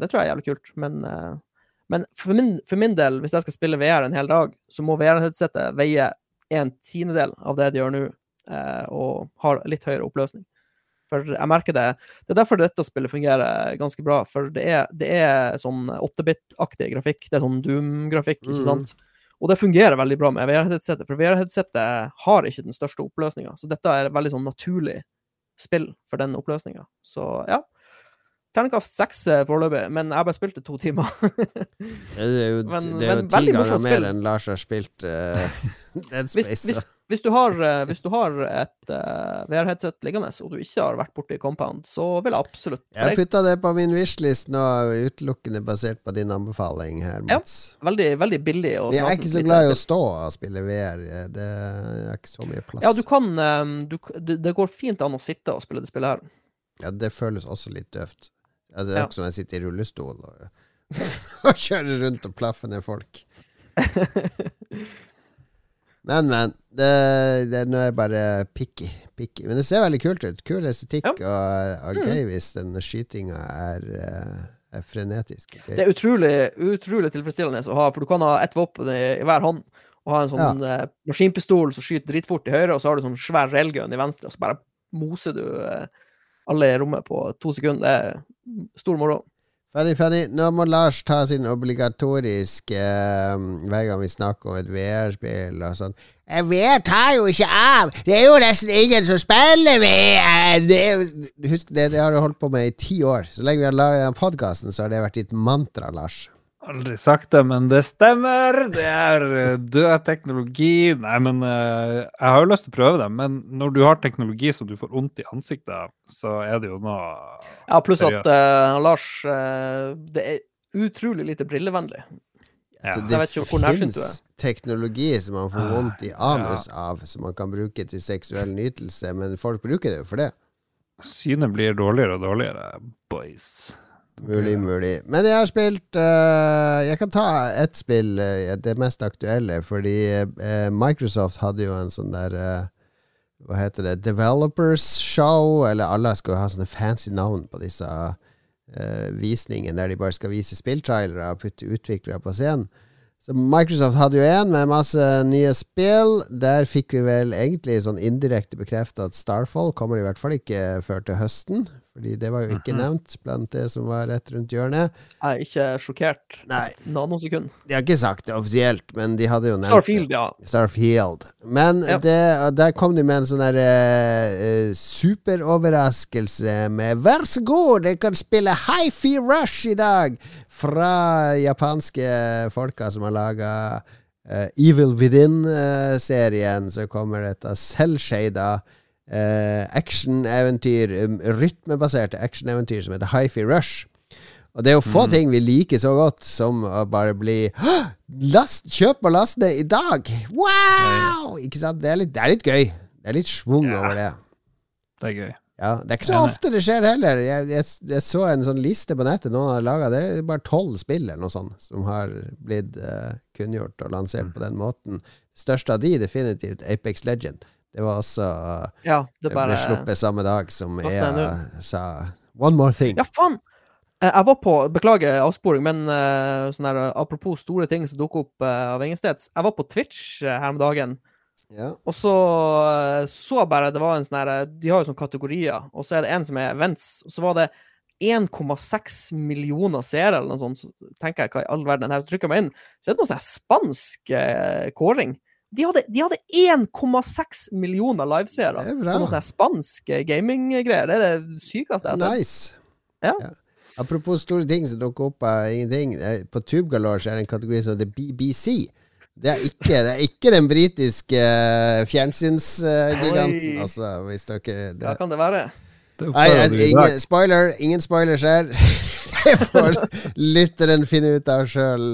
C: det tror jeg er jævlig kult. Men, eh, men for, min, for min del, hvis jeg skal spille VR en hel dag, så må VR-headsetet veie en tiendedel av det det gjør nå, eh, og har litt høyere oppløsning. For jeg merker det. Det er derfor dette spillet fungerer ganske bra. For det er, det er sånn 8-bit-aktig grafikk. Det er sånn Doom-grafikk, ikke
B: Mm.
C: sant? Og det fungerer veldig bra med VR-headsetet, for VR-headsetet har ikke den største oppløsninga. Så dette er et veldig sånn naturlig spill for den oppløsninga. Så ja. Terningkast seks eh, foreløpig, men jeg bare spilte to timer.
B: Det er jo,
C: Men-
B: det er jo
C: men
B: ti ganger mer enn Lars har spilt uh, Dead Space.
C: hvis,
B: hvis,
C: hvis, du har, eh, hvis du har et uh, VR-headset liggende, og du ikke har vært borti Compound, så vil jeg absolutt
B: Jeg putta det på min wishlist nå, utelukkende basert på din anbefaling her,
C: Ja. Veldig, veldig billig. Og
B: Jeg er ikke så glad i å stå og spille VR. Det er ikke så mye plass.
C: Ja, du kan du, det, det går fint an å sitte og spille det spillet her.
B: Ja, det føles også litt døvt. Ja, det er ikke som jeg sitter i rullestol og, og kjører rundt og plaffer ned folk. Men, men. Det, det, nå er jeg bare picky, picky. Men det ser veldig kult ut. Kul estetikk, og, og
C: Mm.
B: gøy hvis den skytinga er, eh, er frenetisk. Gøy.
C: Det er utrolig, utrolig tilfredsstillende å ha, for du kan ha ett våpen i, i hver hånd. Og ha en sånn ja. maskinpistol som skyter dritfort i høyre, og så har du sånn svær railgun i venstre, og så bare moser du eh, alle i rommet på to sekunder. Det er stor moro.
B: Ferdig, ferdig. Nå må Lars ta sin obligatoriske eh, Hver gang vi snakker om et VR-spill og sånn Eh, VR tar jo ikke av! Det er jo nesten ingen som spiller VR! Det er husk, det, det har du holdt på med i ti år. Så lenge vi har laget den podkasten, så har det vært ditt mantra, Lars.
A: Aldri sagt det, men det stemmer! Det er eh, død teknologi. Nei, men eh, jeg har jo lyst til å prøve det, men når du har teknologi som du får vondt i ansiktet, så er det jo noe
C: Ja, pluss at
A: Seriøst.
C: eh, Lars uh, Det er utrolig lite brillevennlig.
A: Ja.
B: Så
C: Så nærsynt du
B: finnes teknologi som man får vondt i anus av, som man kan bruke til seksuell nytelse, men folk bruker det jo for det.
A: Synet blir dårligere og dårligere, boys.
B: Mulig, mulig. Men jeg har spilt uh, Jeg kan ta ett spill, uh, det mest aktuelle, fordi uh, Microsoft hadde jo en sånn der Hva heter det? Developers Show, eller alle skal jo ha sånne fancy navn på disse visningene, der de bare skal vise spilltrailere og putte utviklere på scenen. Så Microsoft hadde jo en med masse nye spill. Der fikk vi vel egentlig sånn indirekte bekrefta at Starfall kommer i hvert fall ikke før til høsten. Fordi det var jo ikke
A: Mhm.
B: nevnt blant det som var rett rundt hjørnet.
C: Jeg er ikke sjokkert.
B: Nei.
C: Et nanosekund.
B: De har ikke sagt det offisielt, men de hadde jo nevnt
C: Starfield,
B: det.
C: ja.
B: Starfield. Men
C: Ja.
B: det, der kom de med en sånn derre eh, eh, superoverraskelse med 'vær så god, dere kan spille Hifi Rush i dag' fra japanske folka som har laga Evil Within-serien, så kommer dette selvshada eh, actioneventyr, um, rytmebaserte actioneventyr som heter Hifi Rush. Og det er jo få ting vi liker så godt som å bare bli last, Kjøp og last det i dag! Wow! Ikke sant? Det er litt, det er litt gøy. Det er litt schwung
A: Ja.
B: over det.
A: Det er gøy.
B: Ja, Det er ikke så ofte det skjer heller. Jeg, jeg, jeg så en sånn liste på nettet noen har laga. Det er bare tolv spill eller noe sånt som har blitt uh, kunngjort og lansert på den måten. Største av de definitivt Apex Legend. Det var også
C: Ja, det
B: ble sluppet samme dag som
C: jeg
B: EA sa One more thing.
C: Ja, faen! Eh, Jeg var på Beklager avsporing, men uh, her, apropos store ting som dukker opp uh, av ingensteds. Jeg var på Twitch her om dagen,
B: Ja.
C: og så så jeg bare Det var en sånn her De har jo sånne kategorier, og så er det en som er events. Og så var det 1,6 millioner seere, eller noe sånt. Så tenker jeg hva i all verden. Her så trykker jeg meg inn, så er det noe sånn spansk kåring. De hadde, de hadde 1,6 millioner liveseere.
B: Er
C: på noe sånn spansk eh, gaminggreier. Det er det sykeste jeg har sett.
B: Nice.
C: Ja.
B: Apropos store ting som dukker opp av ingenting. eh, På TubeGalore så er det en kategori som heter BBC. Det er ikke, det er ikke den britiske uh, fjernsynsgiganten, altså, hvis dere det.
C: Hva kan det være?
A: Det
B: Nei,
A: dag.
B: ingen, spoiler. Ingen spoilers her. det får lytteren finne ut av sjøl.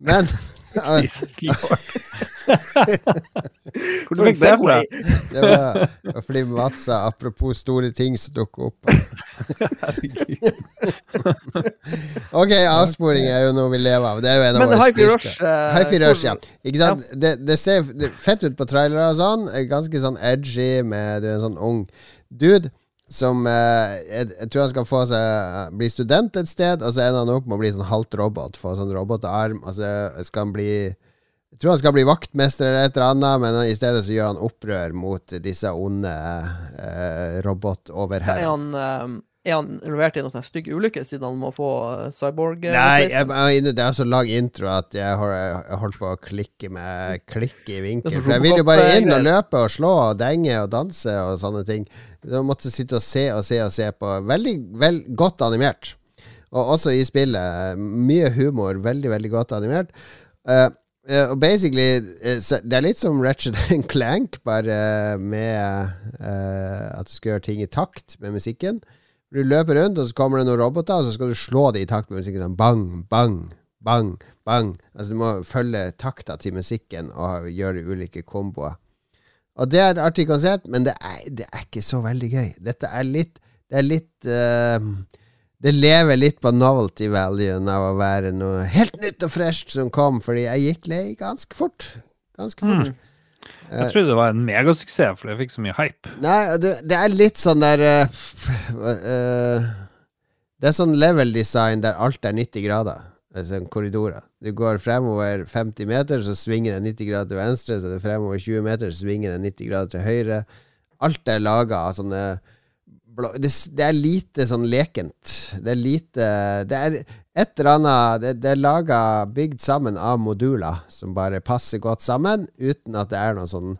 B: Men
A: Jesus Lord. Hvor du fikk det fra?
B: Det var, var fordi Mats sa apropos store ting som dukker opp. Ok, avsporing er jo noe vi lever av. Det er jo en av
C: Men
B: våre
C: Hi-Fi
B: styrker.
C: Rush eh,
B: Rush, ja. Ikke sant? Det, det ser fett ut på trailere og sånn. Ganske sånn edgy med Du er en sånn ung dude som eh, jeg, jeg tror han skal få seg bli student et sted, og så ender han opp med å bli sånn halvt robot. Få sånn robotarm. Og så skal han bli Jeg tror han skal bli vaktmester eller et eller annet, men i stedet så gjør han opprør mot disse onde eh,
C: Er
B: robotoverherrene.
C: Er han involvert i noen sånne stygge ulykker, siden han må få eh, cyborg? eh,
B: Nei, jeg, jeg, det er så lang intro at jeg har jeg holdt på å klikke med klikk i vinkel. For jeg vil jo bare inn og løpe og slå og denge og danse og sånne ting. Jeg måtte sitte og se og se og se på. Veldig vel, godt animert. Og også i spillet. Mye humor. Veldig, veldig godt animert. Uh, og og basically uh, Det er litt som Ratchet Clank, bare med uh, at du skal gjøre ting i takt med musikken. Du løper rundt, og så kommer det noen roboter, og så skal du slå det i takt med musikken. Sånn Bang, bang, bang, bang. Altså Du må følge takta til musikken og gjøre ulike komboer. Og det er et artig konsept, men det er, det er ikke så veldig gøy. Dette er litt Det er litt uh, Det lever litt på novelty valuen av å være noe helt nytt og fresht som kom, fordi jeg gikk lei ganske fort. Ganske fort.
A: Mm. Jeg trodde det var en megasuksess, for jeg fikk så mye hype.
B: Nei, det, det er litt sånn der uh, eh, Det er sånn level design der alt er 90 grader. Altså korridorer. Du går fremover 50 meter, så svinger det 90 grader til venstre. Så det fremover 20 meter, så svinger det 90 grader til høyre. Alt er laga av sånne blå, det, det er lite sånn lekent. Det er lite Det er et eller annet Det, det er laga, bygd sammen av moduler som bare passer godt sammen, uten at det er noe sånn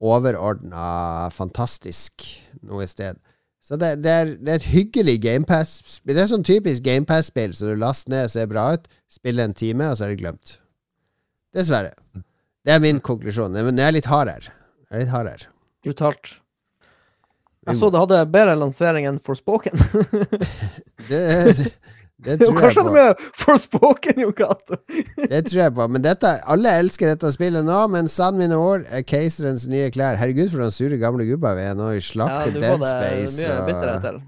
B: overordna fantastisk noe sted. Så det, det, er, det er et hyggelig GamePass Det er sånn typisk GamePass-spill, så du laster ned, ser bra ut, spiller en time, og så er det glemt. Dessverre. Det er min konklusjon. Men jeg er litt hard her. Jeg er litt hard her.
C: Brutalt. Jeg så det hadde bedre lansering enn Forspoken.
B: Det, det tror jeg
C: kanskje
B: på.
C: det med Forspoken, Jo Cato.
B: Det tror jeg på. Men dette, alle elsker dette spillet nå, men sann mine ord er keiserens nye klær. Herregud, for noen sure gamle gubber vi er nå. Vi slakter
C: ja,
B: Dead
C: det
B: Space. og-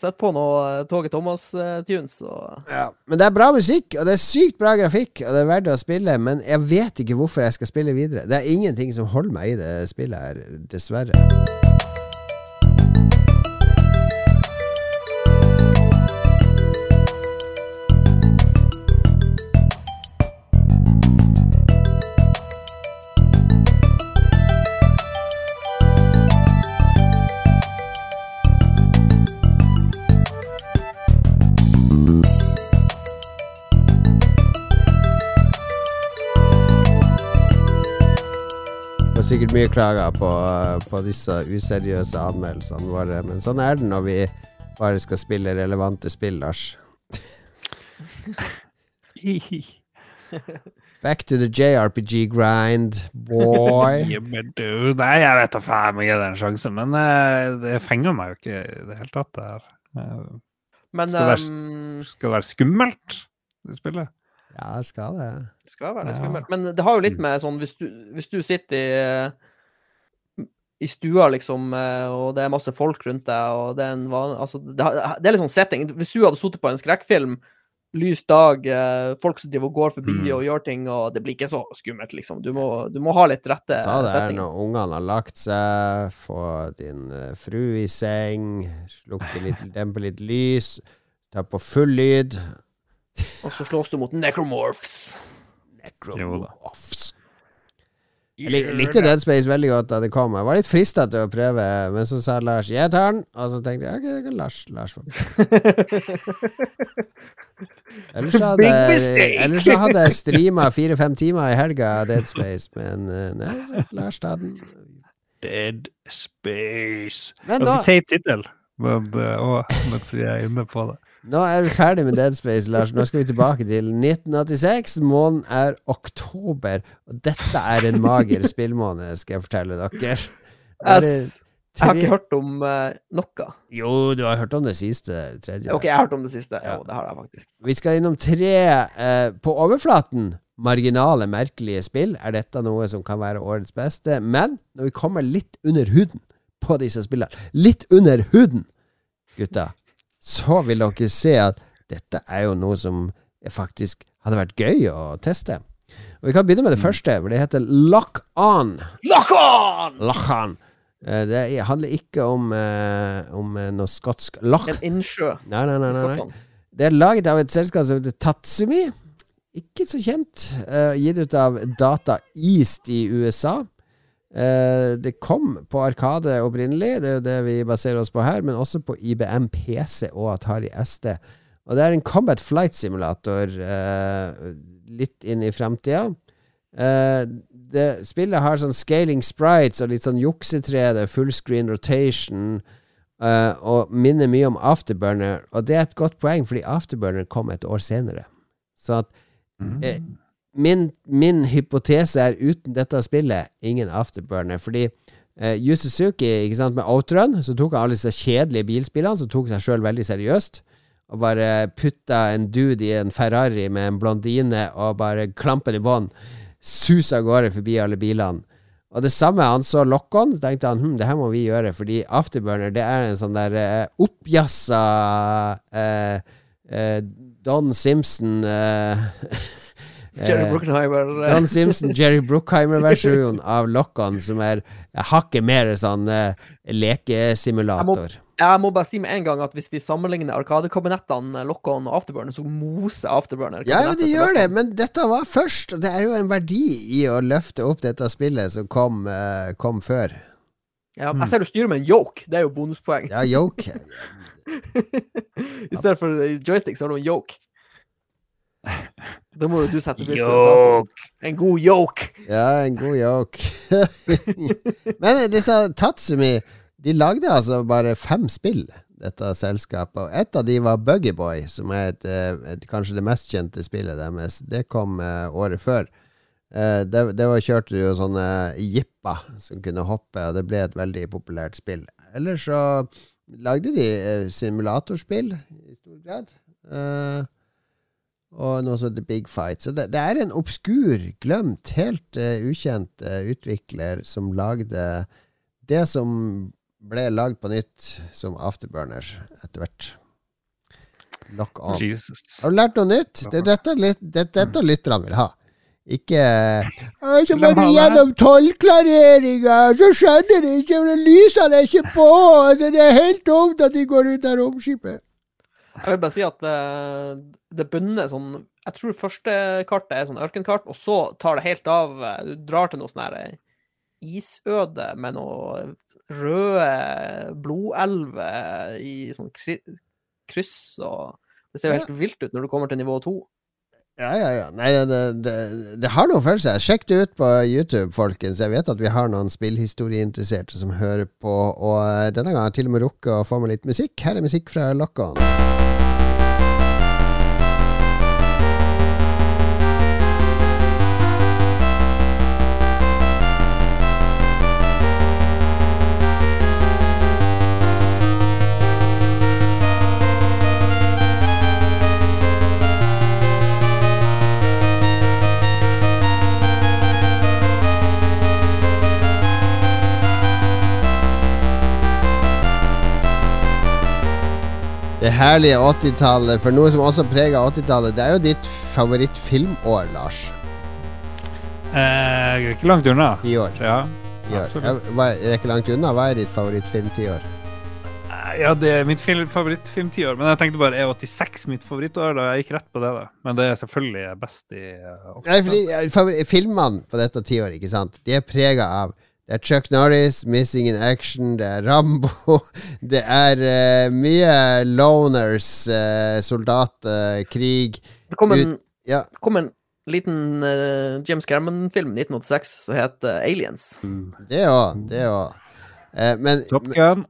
C: Sett på noe eh, Toget Thomas-tunes, og
B: Ja, men det er bra musikk, og det er sykt bra grafikk, og det er verdt å spille, men jeg vet ikke hvorfor jeg skal spille videre. Det er ingenting som holder meg i det spillet her, dessverre. Sikkert mye klager på, på disse useriøse anmeldelsene våre, men sånn er det når vi bare skal spille relevante spill, Lars. Back to the JRPG grind, boy.
A: Du, Nei, jeg vet da faen om jeg gir det en sjanse, men eh, det fenger meg jo ikke i det hele tatt. Det her. Eh,
C: Men
A: Skal være-
C: ehm,
A: skal det være skummelt, det spillet?
B: Ja, skal det.
C: det skal være litt
A: Ja.
C: skummelt. Men det har jo litt med sånn Hvis du, hvis du sitter i i stua, liksom, eh, og det er masse folk rundt deg, og det er en van... Altså, det, det er litt sånn setting. Hvis du hadde sittet på en skrekkfilm, lys dag, eh, folk som driver og går forbi
A: Mm.
C: og gjør ting, og det blir ikke så skummelt, liksom. Du må, du må ha litt rette
B: Ta det her
C: setting.
B: når ungene har lagt seg, få din eh, fru i seng, slukke litt, dempe litt lys, ta på full lyd.
C: Og så slås du mot necromorphs.
B: Necromorphs. Jeg likte Dead Space veldig godt da det kom. Jeg var litt frista til å prøve, men så sa Lars 'jeg tar den', og så tenkte jeg ok, det kan Lars, Lars få. Ellers så hadde, ellers så hadde jeg streama fire-fem timer i helga av Dead Space, men eh, nei, Lars ta den.
A: Dead Space.
B: Men
A: da
B: nå,
A: teit tittel, men eh, å, mens vi er inne på det.
B: Nå er vi ferdig med Dead Space, Lars. Nå skal vi tilbake til 1986. Måneden er oktober, og dette er en mager spillmåned, skal jeg fortelle dere. Bare
C: Jeg, har ikke hørt om uh, noe.
B: Jo, du har hørt om det siste, tredje.
C: OK, jeg har hørt om det siste.
B: Ja.
C: Jo, det har jeg faktisk.
B: Vi skal innom tre uh, På overflaten marginale, merkelige spill er dette noe som kan være årets beste. Men når vi kommer litt under huden på disse spillene, litt under huden, gutta, så vil dere se at dette er jo noe som faktisk hadde vært gøy å teste. Og Vi kan begynne med det første, for det heter Lock On.
C: Lock on!
B: Lock On. Eh, Det handler ikke om, eh, om eh, noe skotsk loch.
C: En innsjø
B: Nei, nei, nei. nei, nei. Det er laget av et selskap som heter Tatsumi. Ikke så kjent. eh, gitt ut av Data East i USA. Eh, det kom på Arkade opprinnelig, det er jo det vi baserer oss på her, men også på IBM PC og Atari SD. Og det er en Combat Flight Simulator eh, litt inn i framtida. Eh, spillet har sånn scaling sprites og litt sånn juksetre, det er fullscreen rotation. Eh, og minner mye om Afterburner, og det er et godt poeng, fordi Afterburner kom et år senere. Så at eh, min, min hypotese er uten dette spillet ingen Afterburner, fordi eh, Yu Suzuki, ikke sant, med Outrun, så tok han alle disse kjedelige bilspillene, som tok seg sjøl veldig seriøst, og bare putta en dude i en Ferrari med en blondine og bare klampen i bånn, susa av gårde forbi alle bilene. Og det samme, han så Lock-On, så tenkte han hm, det her må vi gjøre, fordi Afterburner det er en sånn der eh, oppjassa eh, eh, Don Simpson eh,
C: Jerry
B: eh,
C: Bruckheimer.
B: Don Simpson, Jerry Bruckheimer-versjonen av Lock-On, som er hakket mer sånn eh, lekesimulator.
C: Jeg må bare si med en gang at hvis vi sammenligner Arkadekabinettene, Lock-On og Afterburner, så moser Afterburner.
B: Ja, men
C: de
B: det gjør det, men dette var først. Det er jo en verdi i å løfte opp dette spillet som kom, eh, kom før.
C: Ja,
A: Mm.
C: jeg ser du styrer med en yoke. Det er jo bonuspoeng.
B: Ja, yoke.
C: I stedet for joystick, så har du en yoke. Da må jo du sette pris på En god yoke.
B: Ja, en god yoke. Men disse Tatsumi, de lagde altså bare fem spill, dette selskapet. Og ett av de var Buggyboy, som er et, eh, et, kanskje det mest kjente spillet deres. Det kom uh, året før. Uh, det, det var kjørte jo sånne jipper som kunne hoppe, og det ble et veldig populært spill. Ellers så lagde de uh, simulatorspill i stor grad. Eh, og noe som heter Big Fight. Så det, det er en obskur, glemt, helt uh, ukjent uh, utvikler som lagde det som ble lagd på nytt som Afterburner etter hvert. Lock on.
A: Jesus.
B: Har du lært noe nytt? Det er dette, litt, det, dette lytterne vil ha. Ikke «Å, Så må du gjennom tollklareringa, så skjønner de ikke, for lysene er ikke på! Altså, det er helt dumt at de går ut av romskipet.
C: Jeg vil bare si at det, det bunner sånn Jeg tror første kartet er sånn ørkenkart, og så tar det helt av. eh, Du drar til noe sånn her eh, isøde med noe røde blodelver i sånn kry kryss, og det ser jo helt vilt ut når du kommer til nivå to.
B: Ja, ja, ja. Nei, det, det, det har noen følelser. Sjekk det ut på YouTube, folkens. Jeg vet at vi har noen spillhistorieinteresserte som hører på, og eh, denne gangen har jeg til og med rukket å få med litt musikk. Her er musikk fra Lock On. Det herlige 80-tallet, for noe som også preger 80-tallet, det er jo ditt favorittfilmår, Lars.
A: Eh, ikke langt unna.
B: Ti år.
A: Ja.
B: Ja, hva- er ikke langt unna. Hva er ditt favorittfilmtiår?
A: Eh, ja, det er mitt fil- favorittfilmtiår. Men jeg tenkte bare er 86 mitt favorittår? da Jeg gikk rett på det, da. Men det er selvfølgelig best i 80-tallet.
B: Nei, fordi eh, Filmene på dette tiåret, ikke sant, de er prega av det er Chuck Norris, Missing in Action, det er Rambo Det er uh, mye loners, uh, soldatkrig
C: Det kom en,
B: Ja,
C: kom en liten uh, James Cameron-film i 1986 som het eh, Aliens.
B: det òg. Det òg. Uh, men
A: Top Gun.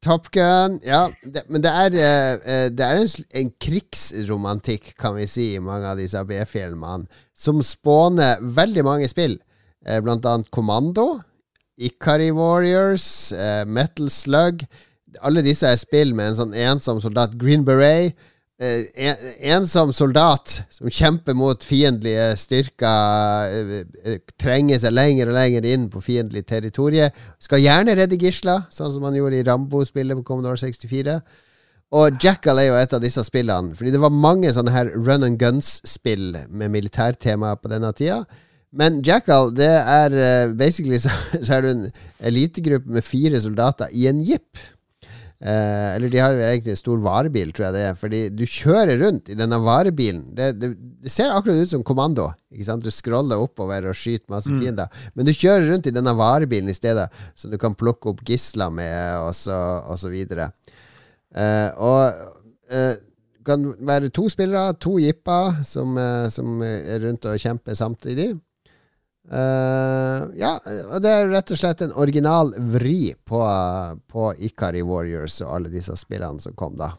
B: Top Gun, ja. Det, men det er, eh, eh, det er en, en krigsromantikk, kan vi si, i mange av disse B-filmene, som spåner veldig mange spill. Eh, blant annet Kommando, Ikari Warriors, uh, Metal Slug. Alle disse er spill med en sånn ensom soldat. Green Beret. Uh, en, ensom soldat som kjemper mot fiendtlige styrker, uh, trenger seg lenger og lenger inn på fiendtlig territorie. Skal gjerne redde gisler, sånn som han gjorde i Rambo-spillet på Commodore 64. Og Jackal er jo et av disse spillene, fordi det var mange sånne her run and guns-spill med militærtema på denne tida. Men Jackal, det er uh, basically så, så er du en elitegruppe med fire soldater i en jeep. Uh, eller de har egentlig en stor varebil, tror jeg det er. Fordi du kjører rundt i denne varebilen. Det, det, det ser akkurat ut som kommando. Du scroller oppover og skyter masse fiender. Men du kjører rundt i denne varebilen i stedet, så du kan plukke opp gisler med, og så, og så videre. Uh, og det kan være to spillere, to jipper, som, som er rundt og kjemper samtidig. Eh, ja, det er rett og slett en original vri på, på Ikari Warriors og alle disse spillene som kom da.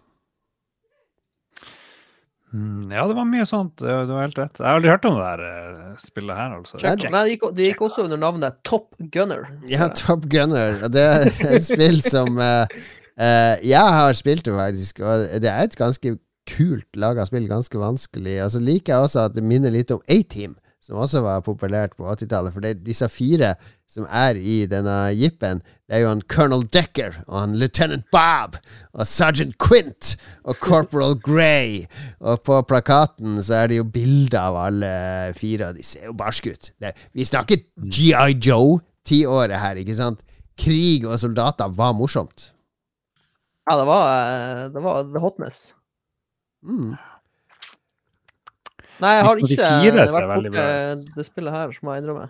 A: Mm, ja, det var mye sånt. Det Du har helt rett. Jeg har aldri hørt om det her eh, spillet her, altså.
C: Check. Nei, det gikk, det gikk også under navnet Top Gunner. så-
B: Ja, Top Gunner. Det er et spill som uh, uh, Jeg har spilt det faktisk, og det er et ganske kult laga spill. Ganske vanskelig. Og så liker jeg også at det minner litt om A-Team, som også var populært på 80-tallet. For det disse fire som er i denne jippen, det er jo han Colonel Decker og han Lieutenant Bob og Sergeant Quint og Corporal Grey. Og på plakaten så er det jo bilder av alle fire, og de ser jo barske ut. Det, vi snakker GI Joe tiåret her, ikke sant? Krig og soldater var morsomt.
C: Ja, det var, eh, det var the hotness.
B: Mm.
C: Nei, jeg har ikke vært borti det spillet her, som jeg innrømmer.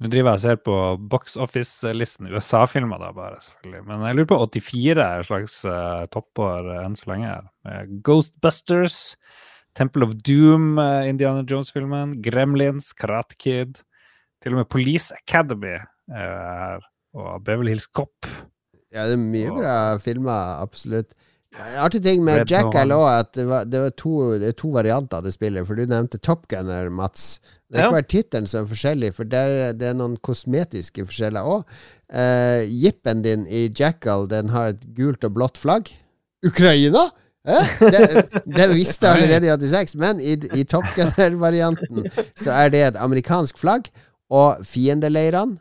A: Nå driver jeg og ser på box office-listen, USA-filmer da bare, selvfølgelig. Men jeg lurer på 84 er et slags uh, toppår enn så lenge. her. Ghostbusters, Temple of Doom, uh, Indiana Jones-filmen, Gremlins, Karate Kid. Til og med Police Academy er her. Og Beverly Hills Cop.
B: Ja, det er mye
A: Og-
B: bra filmer, absolutt. Artig ting med
A: Red
B: Jackal òg, at det, var, det, var to, det er to varianter av det spillet. For du nevnte Top Gunner, Mats. Det er ikke bare tittelen som er forskjellig, for der, det er noen kosmetiske forskjeller òg. Uh, Jippen din i Jackal den har et gult og blått flagg. Ukraina? Eh? Det, det visste jeg allerede i 86, men i, i Top Gunner-varianten så er det et amerikansk flagg, og fiendeleirene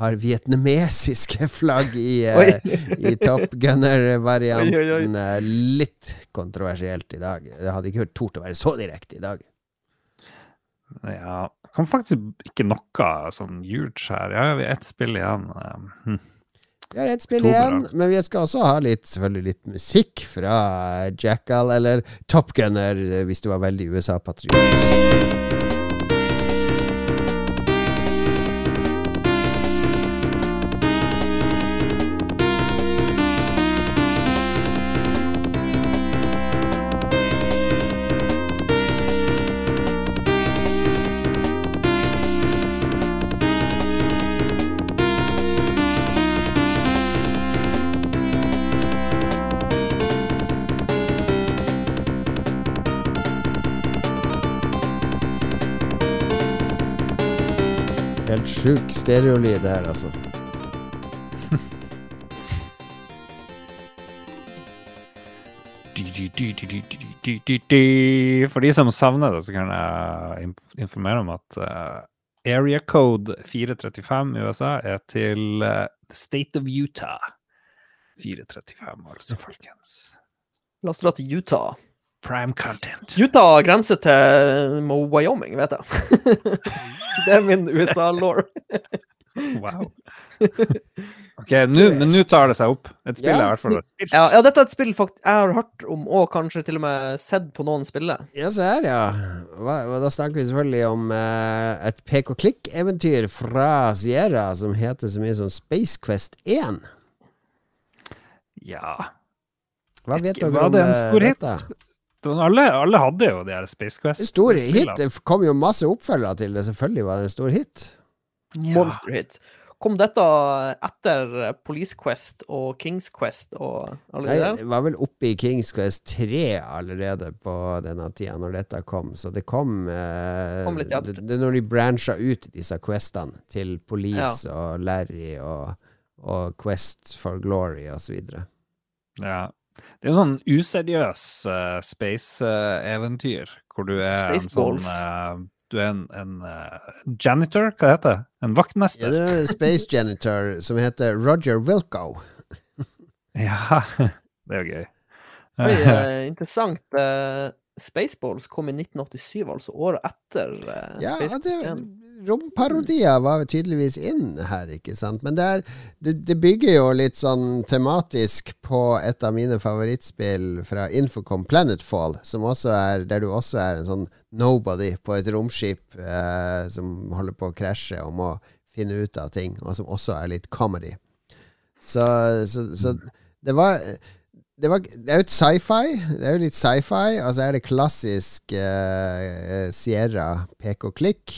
B: har vietnamesiske flagg i, eh, i Top Gunner-varianten. Eh, Litt kontroversielt i dag. Jeg hadde ikke hørt tort å være så direkte i dag.
A: Ja, kan faktisk ikke noe sånn huge her. Ja, vi har ett spill igjen. Um, hm.
B: Vi har ett spill igjen, men vi skal også ha litt, selvfølgelig litt musikk fra Jackal eller Top Gunner, eh, hvis du var veldig USA-patriot. Helt stereolyd her, altså.
A: For de som savner det, så kan jeg informere om at eh, area code 435 i USA er til eh, the state of Utah. 435, altså, folkens.
C: La oss dra til Utah.
A: Prime content.
C: Utah grenser til Wyoming, vet jeg. det er min USA-law.
A: Wow. Ok, nu, men nå tar det seg opp. Et spill
B: yeah.
A: er i hvert fall spilt.
C: Ja, ja, dette er et spill fakt jeg har hørt om, og kanskje til og med sett på noen spille.
B: Ja, se her, ja. Hva, da snakker vi selvfølgelig om uh, et pek-og-klikk-eventyr fra Sierra som heter så mye som Space Quest 1.
A: Ja.
B: Hva vet dere om
A: det
B: eh,
A: det?
B: dette?
A: Det alle, alle hadde jo de her Space Quest.
B: Stor hit. Det kom jo masse oppfølgere til det. Selvfølgelig var det en stor hit.
A: Ja.
C: Monster hit. Kom dette etter Police Quest og Kings Quest og alle
B: Nei,
C: de der?
B: det var vel oppe i Kings Quest 3 allerede på denne tida, når dette kom. Så det kom, eh,
C: Kom litt
B: det, det når de brancha ut disse questene til Police og Larry og, og Quest for Glory osv.
A: Ja. Det er en sånn useriøs uh, space-eventyr, hvor du er en sånn eh, Du er en, en janitor, hva heter det? En
B: Ja,
A: vaktmester?
B: det er en space janitor som heter Roger Wilco.
A: Ja, det er jo gøy.
C: Det eh, interessant. Spaceballs kom i 1987, altså året etter uh,
B: Ja,
C: Spaceballs.
B: det,
C: Quest 1.
B: romparodier var tydeligvis inn her, ikke sant. Men det, er, det, det bygger jo litt sånn tematisk på et av mine favorittspill fra Infocom, Planetfall, som også er, der du også er en sånn nobody på et romskip uh, som holder på å krasje og må finne ut av ting, og som også er litt comedy. Så, så, så det var det, var, det er jo et sci-fi. Det er jo litt sci-fi, og så er det klassisk eh, Sierra pek og klikk.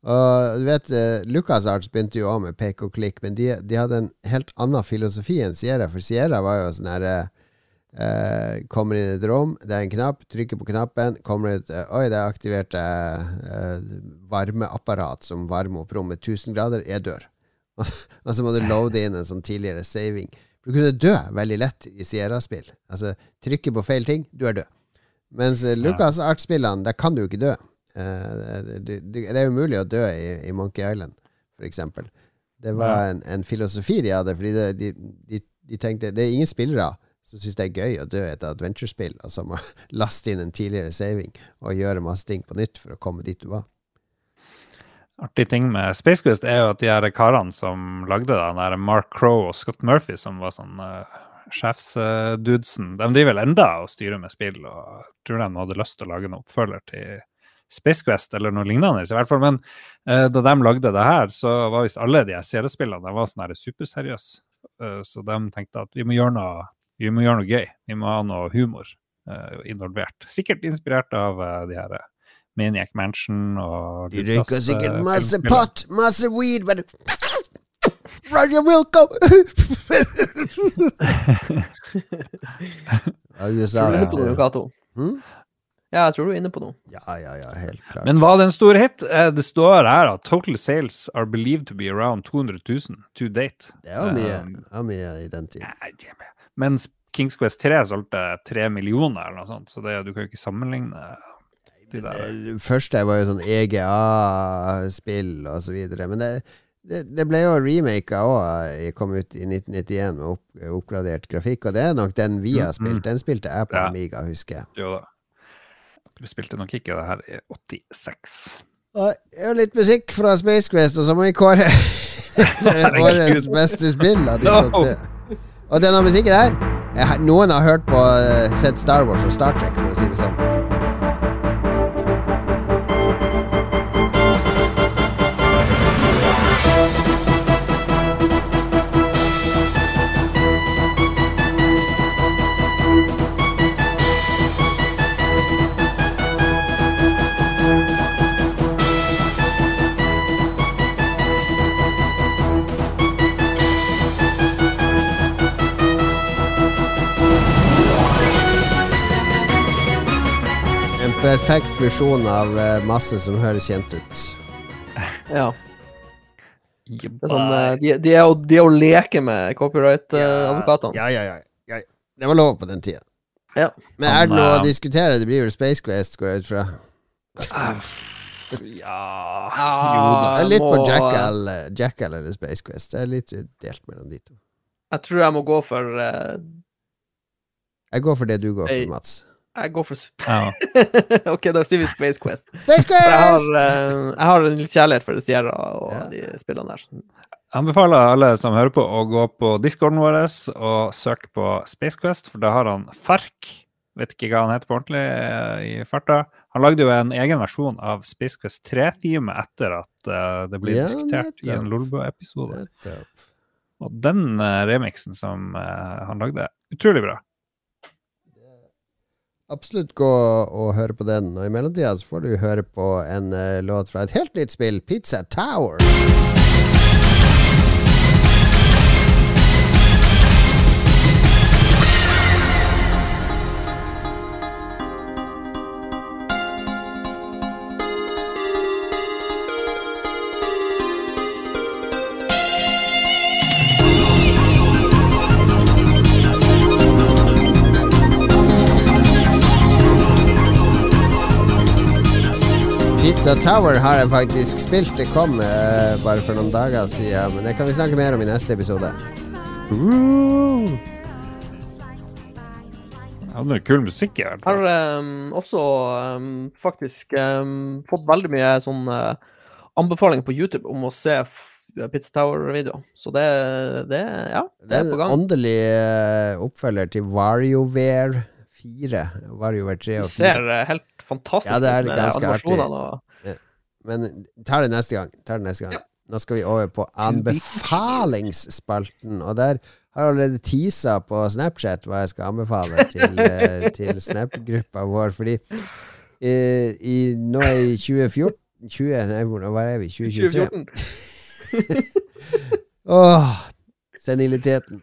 B: Og du vet, uh, LucasArts begynte jo òg med pek og klikk, men de, de hadde en helt annen filosofi enn Sierra. For Sierra var jo sånn herre eh, Kommer inn i et rom, det er en knapp, trykker på knappen, kommer ut eh, Oi, det er aktivert eh, eh, varmeapparat som varmer opp rommet 1000 grader. Jeg dør. og så må du loade inn en sånn tidligere saving. For du kunne dø veldig lett i Sierra-spill. Altså, trykke på feil ting, du er død. Mens Lucas Art-spillene, der kan du jo ikke dø. Eh, det er umulig å dø i, i Monkey Island, for eksempel. Det var en, en filosofi de hadde, fordi det, de, de, de tenkte Det er ingen spillere som syns det er gøy å dø i et adventure-spill, og som må laste inn en tidligere saving og gjøre masse ting på nytt for å komme dit du var.
A: Artig ting med Space Quest er jo at de her karene som lagde det, den der Mark Crow og Scott Murphy, som var sånn uh, sjefsdudesen, de driver vel enda og styrer med spill, og jeg tror de hadde lyst til å lage en oppfølger til Space Quest eller noe lignende, i hvert fall. Men uh, da de lagde det her, så var visst alle de seriespillene de var sånn her superseriøse. Uh, så de tenkte at vi må gjøre noe, vi må gjøre noe gøy. Vi må ha noe humor eh, involvert. Sikkert inspirert av de her Maniac Mansion og
B: De røyka sikkert
A: eh,
B: masse
A: filmspillene.
B: pot, masse weed, men Roger Wilco! ja, USA,
C: Tror du er inne på noe,
B: det. Hm?
C: Ja, jeg tror du er inne på noe.
B: Ja, ja, ja, helt klart.
A: Men var det en stor hit? Eh, Det står her at total sales are believed to be around 200 000 to date.
B: det var mye,
A: Um,
B: mye i den tiden.
A: Nei, Mens Kings Quest 3 solgte 3 millioner eller noe sånt, så det, du kan jo ikke sammenligne der.
B: Det første var jo sånn EGA-spill og så videre. Men det, det, det ble jo remaka òg. Kom ut i 1991 med opp, oppgradert grafikk. Og det er nok den vi har
A: Mm,
B: spilt. Den spilte jeg på
A: Ja.
B: Amiga, husker jeg.
A: Jo da. Vi spilte nok ikke det her i 86.
B: Og litt musikk fra Space Quest, og så må vi kåre årets beste spill av disse
A: No.
B: tre. Og denne musikken her jeg, Noen har hørt på eh, sett Star Wars og Star Trek, for å si det sånn. Perfekt fusjon av eh, masse som høres kjent ut.
C: Ja. Det er sånn, eh, de, de, er å, de er å leke med copyright-advokatene.
B: Ja, ja, ja, ja. Det var lov på den tida.
C: Ja.
B: Men er det noe å diskutere? Det blir vel Space Quest, går jeg ut fra.
A: Ja
C: Ja.
A: Jo da.
B: Er litt på Jackal, Jackal eller Space Quest. Det er litt delt mellom de to.
C: Jeg tror jeg må gå for uh...
B: Jeg går for det du går for, Mats.
C: Jeg går for
A: Ja.
C: OK, da sier vi Space Quest.
B: Space
C: Quest! jeg har, eh, jeg har en litt kjærlighet for Sierra og
B: Ja.
C: de spillene der.
A: Jeg anbefaler alle som hører på, å gå på discorden vår og søke på Space Quest, for da har han Fark. Vet ikke hva han heter på ordentlig eh, i farta. Han lagde jo en egen versjon av Space Quest 3-teamet etter at eh, det ble
B: Ja,
A: diskutert i en
B: nettopp.
A: Lolbø-episode. Og den uh, remixen som han lagde, utrolig bra.
B: Absolutt gå og høre på den. Og i mellomtida så får du høre på en eh, låt fra et helt nytt spill, Pizza Tower. Pizza Tower har jeg faktisk spilt. Det kom uh, bare for noen dager siden. Men det kan vi snakke mer om i neste episode.
A: Ja, det er kul musikk i hvert
C: Jeg har ehm, også um, faktisk um, fått veldig mye sånn uh, anbefalinger på YouTube om å se f- Pizza Tower-videoer. Så det, det Ja,
B: Det
C: det
B: er
C: er på
B: en åndelig uh, oppfølger til WarioWare 4. WarioWare 3 og 4.
C: ser eh, helt fantastisk
B: Ja, det er ganske artig. Men ta det neste gang. Det neste gang.
C: Ja.
B: Nå skal vi over på anbefalingsspalten. Og der har jeg allerede teasa på Snapchat hva jeg skal anbefale til, eh, til Snap-gruppa vår. Fordi eh, i, nå i 2014 20, Nei, hva er vi? 2023?
C: 2014.
B: Åh, seniliteten.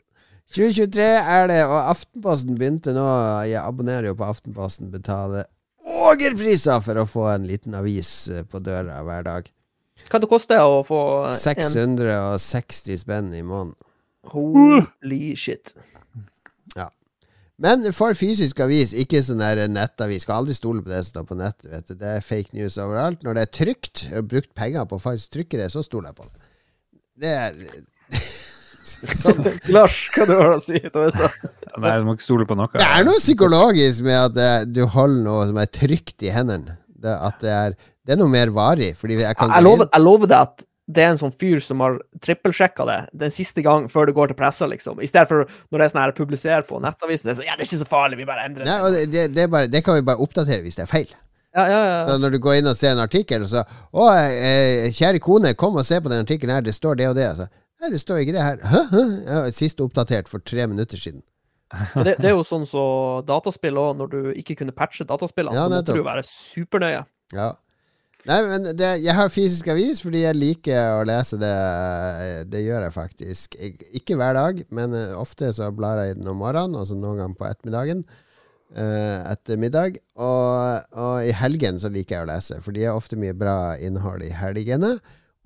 B: 2023 er det, og Aftenposten begynte nå Jeg abonnerer jo på Aftenposten, betaler ågerpriser for å få en liten avis eh, på døra hver dag.
C: Hva det koster å få en
B: 660 spenn i måneden.
C: Holy shit. Ja.
B: Men for fysisk avis, ikke sånn der nettavis. Skal aldri stole på det som står på nettet. Vet du. Det er fake news overalt. Når det er trygt, og brukt penger på å faktisk trykke det, så stoler jeg på det. Det er.
C: Lars, hva du har å si til dette?
A: Nei, du må ikke stole på noe.
B: Det er noe psykologisk med at det, du holder noe som er trygt i hendene. Det, at det er, det er noe mer varig. Fordi jeg kan
C: Jeg lover, jeg lover deg at det er en sånn fyr som har trippelsjekka det den siste gang før det går til pressa, liksom. I stedet for når det er sånn her publiserer på nettavisen, Det er det sånn Ja, det er ikke så farlig, vi bare endrer
B: Nei,
C: det.
B: og det, det, det, er bare, det kan vi bare oppdatere hvis det er feil.
C: Ja, ja, ja.
B: Så når du går inn og ser en artikkel, så Å, eh, kjære kone, kom og se på den artikkelen her, det står det og det. Så, Nei, det står ikke det her. Hæ? Hæ? Ja, sist oppdatert for tre minutter siden.
C: Det, det er jo sånn så dataspill òg, når du ikke kunne patche dataspillene,
B: Ja,
C: så måtte du være supernøye.
B: Ja. Nei, men det, jeg har fysisk avis fordi jeg liker å lese det. Det gjør jeg faktisk. Ikke hver dag, men eh, ofte så blar jeg i den om morgenen, og så noen ganger på ettermiddagen. eh, etter middag. Og, og i helgen så liker jeg å lese, for de har ofte mye bra innhold i helgene.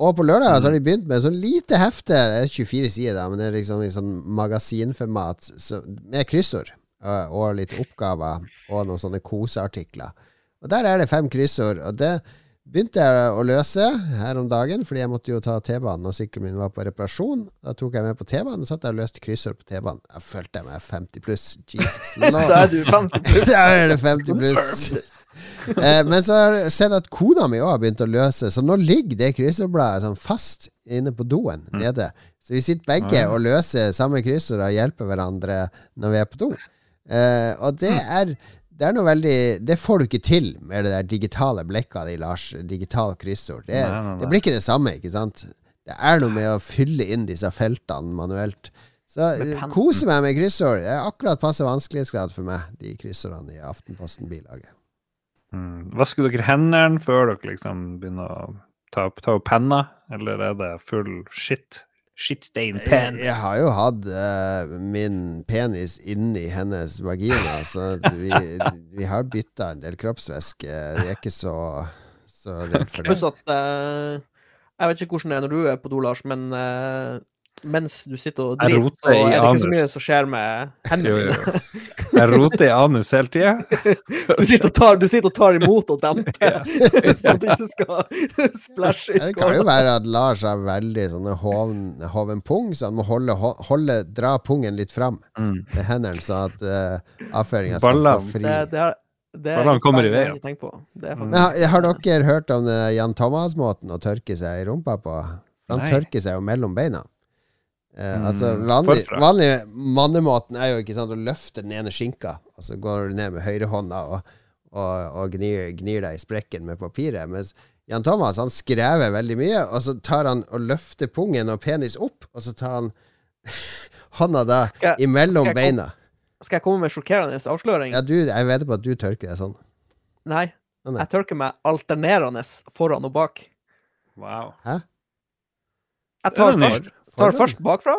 B: Og på lørdag så har de begynt med sånn lite hefte, det er 24 sider, da, men det er liksom i sånn magasinformat så, med kryssord. Og, og litt oppgaver og noen sånne koseartikler. Og der er det fem kryssord, og det begynte jeg å løse her om dagen, fordi jeg måtte jo ta T-banen, og sykkelen min var på reparasjon. Da tok jeg med på T-banen, satt jeg og løste kryssord på T-banen. Jeg følte jeg meg 50 pluss. Jesus
C: Da er du 50 pluss.
B: da er det 50 pluss. Eh, men så har jeg sett at kona mi òg har begynt å løse, så nå ligger det kryssordbladet sånn fast inne på doen nede. Så vi sitter begge og løser samme kryssord og hjelper hverandre når vi er på do. Eh, og det er det er noe veldig Det får du ikke til med det der digitale blekka di, Lars. Digital kryssord. Det,
A: Nei, nei, nei.
B: det blir ikke det samme, ikke sant? Det er noe med å fylle inn disse feltene manuelt. Så eh, kose meg med kryssord. Det er akkurat passe vanskelighetsgrad for meg, de kryssordene i Aftenposten-bilaget.
A: Mm. Vasker dere hendene før dere liksom begynner å ta opp, ta opp penna, eller er det full shit? Shitstein pen.
B: Jeg, jeg har jo hatt uh, min penis inni hennes vagina, så vi, vi har bytta en del kroppsvæske. Vi er ikke så, så redd for det.
C: Pluss at uh, Jeg vet ikke hvordan det er når du er på do, Lars, men eh, mens du sitter og driter, så er det ikke så mye som skjer med hendene
A: jo,
C: dine.
A: jo. Jeg roter i anus hele tida.
C: Du sitter og tar, du sitter og tar imot og demper, så du ikke skal splæsje i
B: Det kan jo være at Lars har veldig sånne hoven, hoven pung, så han må holde, holde, dra pungen litt fram
A: Mm.
B: med hendene, så at uh, avføringa skal få fri.
C: Det, det er, det er
A: kommer i veien.
C: Det
B: har, har dere hørt om Jan Thomas-måten å tørke seg i rumpa på? Han
A: Nei.
B: tørker seg jo mellom beina. Eh,
A: Mm,
B: altså vanlig, vanlig mannemåten er jo ikke sant å løfte den ene skinka, og så går du ned med høyrehånda og, og, og gnir, gnir deg i sprekken med papiret. Mens Jan Thomas han skrever veldig mye, og så tar han og løfter pungen og penis opp, og så tar han hånda da
C: Skal
B: imellom
C: skal beina. kom-
B: beina.
C: Skal jeg komme med sjokkerende avsløring?
B: Ja, du, jeg vedder på at du tørker deg sånn.
C: Nei.
B: Å, nei.
C: Jeg tørker meg alternerende foran og bak.
A: Wow.
C: Jeg tar først, tar først bakfra,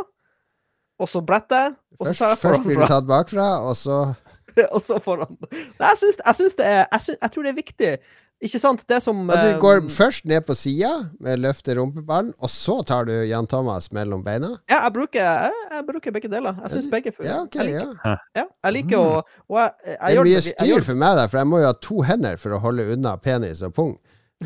C: og så bretter jeg, og så tar jeg
B: først blir du tatt bakfra, og så
C: og så foran. Nei, jeg syns, jeg syns det er jeg, syns, jeg tror det er viktig. Ikke sant? Det som
B: At du
C: eh,
B: går først ned på sida med løfte rumpeballen, og så tar du Jan Thomas mellom beina?
C: Ja, jeg bruker, jeg, jeg bruker begge deler. Jeg syns begge fungerer.
B: Ja, okay,
C: jeg liker,
B: ja.
C: ja, jeg liker å Og
B: Det er mye styr for meg der, for jeg må jo ha to hender for å holde unna penis og pung.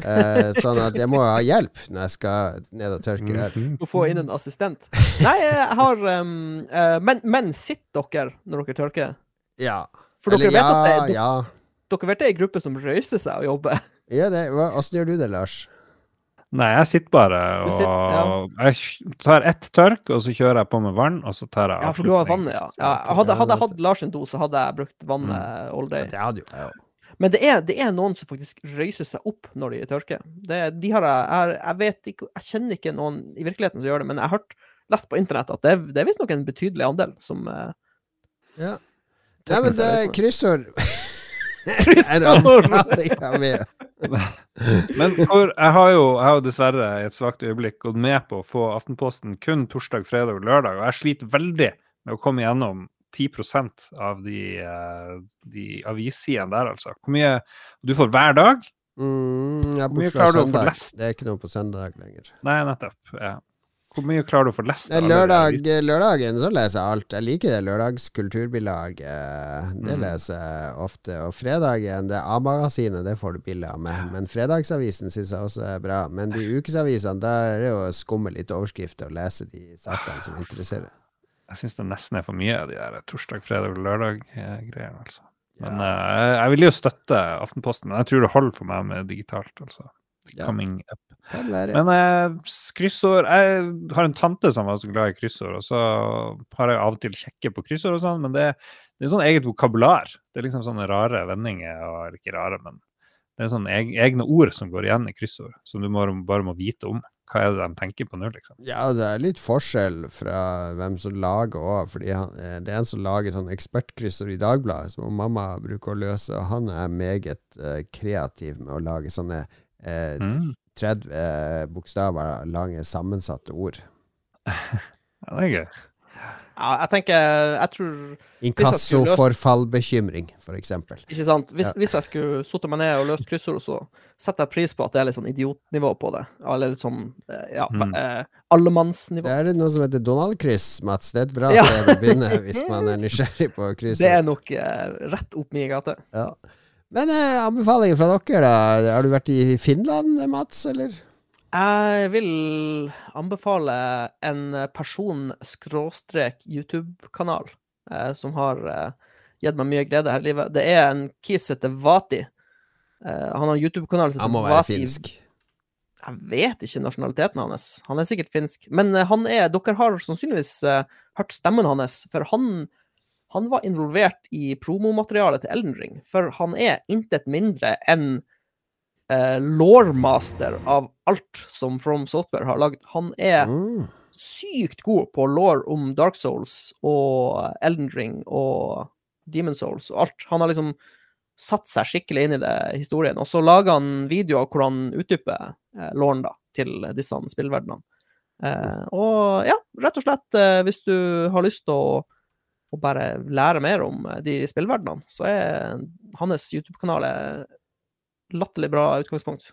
B: Eh, sånn at jeg må ha hjelp når jeg skal ned og tørke der.
A: Du
C: å få inn en assistent. Nei, jeg har um, uh, Men, men sitter dere når dere tørker?
B: Ja.
C: For dere
B: Eller
C: vet
B: ja,
C: at det,
B: ja.
C: dere vet det er en gruppe som røyser seg og jobber.
B: ja det, hva- Åssen gjør du det, Lars?
A: Nei, jeg sitter bare og
C: sitter,
A: Jeg tar ett tørk, og så kjører jeg på med vann, og så tar jeg
C: Ja, for du har
A: avslutning.
C: vannet, ja. ja hadde, hadde jeg hatt Lars sin do, så hadde jeg brukt vannet
A: Mm.
C: all day.
B: Ja, Det hadde jo jeg òg.
C: Men det er, det er noen som faktisk røyser seg opp når de tørker. Det, de har jeg, jeg, vet ikke Jeg kjenner ikke noen i virkeligheten som gjør det, men jeg har hørt, lest på internett at det, det er visstnok en betydelig andel som eh,
B: Ja. Nei, men det er kryssord
C: Kryssord!
A: Men for, jeg har jo jeg har dessverre i et svakt øyeblikk gått med på å få Aftenposten kun torsdag, fredag og lørdag, og jeg sliter veldig med å komme gjennom 10% av de, eh, de avissidene der, altså. Hvor mye Du får hver dag?
B: Mm, jeg
A: Hvor mye klarer du å få lest?
B: Det er ikke noe på søndag lenger.
A: Nei, nettopp. Ja. Hvor mye klarer du å få lest?
B: Lørdag, lørdagen så leser jeg alt. Jeg liker det lørdagskulturbilaget. Det
A: Mm.
B: leser jeg ofte. Og fredagen, det A-magasinet, det får du bilde av meg. Men fredagsavisen syns jeg også er bra. Men de ukesavisene, der er det jo å skumme litt overskrifter og lese de sakene som interesserer.
A: Jeg syns det nesten er for mye av de der torsdag, fredag og lørdag-greiene, altså. Men eh, jeg vil jo støtte Aftenposten, men jeg tror det holder for meg med digitalt, altså.
B: Ja.
A: Coming up. Men uh, kryssord Jeg har en tante som var så glad i kryssord, og så har jeg av og til kjekke på kryssord og sånn, men det, det er sånn eget vokabular. Det er liksom sånne rare vendinger, og ikke rare, men Det er sånne egne ord som går igjen i kryssord, som du må, bare må vite om. Hva er det de tenker på nå, liksom?
B: Ja, det er litt forskjell fra hvem som lager òg. Fordi han, eh, det er en som lager sånn ekspertkrysser i Dagbladet, som mamma bruker å løse. Og han er meget uh, kreativ med å lage sånne uh,
A: Mm.
B: 30 uh, bokstaver lange sammensatte ord.
A: Ja, det er gøy.
C: Ja, jeg tenker Jeg tror
B: Inkasso, f.eks.
C: Ikke sant? Hvis,
B: Ja.
C: hvis jeg skulle satt meg ned og løst kryssord, så setter jeg pris på at det er litt sånn idiotnivå på det. Eller litt sånn eh, ja,
A: Mm.
C: eh, allemannsnivå.
B: Det er noe som heter Donald-kryss, Mats. Det er et bra
C: Ja.
B: sted å begynne hvis man er nysgjerrig på
C: Det er nok eh, rett opp min gate.
B: Ja. Men eh, anbefalinger fra dere, da? Har du vært i Finland, Mats, eller?
C: Jeg vil anbefale en person-skråstrek YouTube-kanal eh, som har eh, gitt meg mye glede her i livet. Det er en kis heter Vati. Eh, han har en YouTube-kanal som
B: Han må være
C: Vati
B: finsk.
C: Jeg vet ikke nasjonaliteten hans. Han er sikkert finsk. Men eh, han er Dere har sannsynligvis eh, hørt stemmen hans, for han, han var involvert i promomaterialet til Elden Ring. For han er intet mindre enn uh, lawmaster av alt som From Software har lagd. Han er
B: Mm.
C: sykt god på law om Dark Souls og Elden Ring og Demon Souls og alt. Han har liksom satt seg skikkelig inn i det historien. Og så lager han videoer hvor han utdyper eh, lawen da, til disse spillverdenene. Eh, og ja, rett og slett, eh, hvis du har lyst til å, å bare lære mer om eh, de spillverdenene, så er hans YouTube-kanal et latterlig bra utgangspunkt.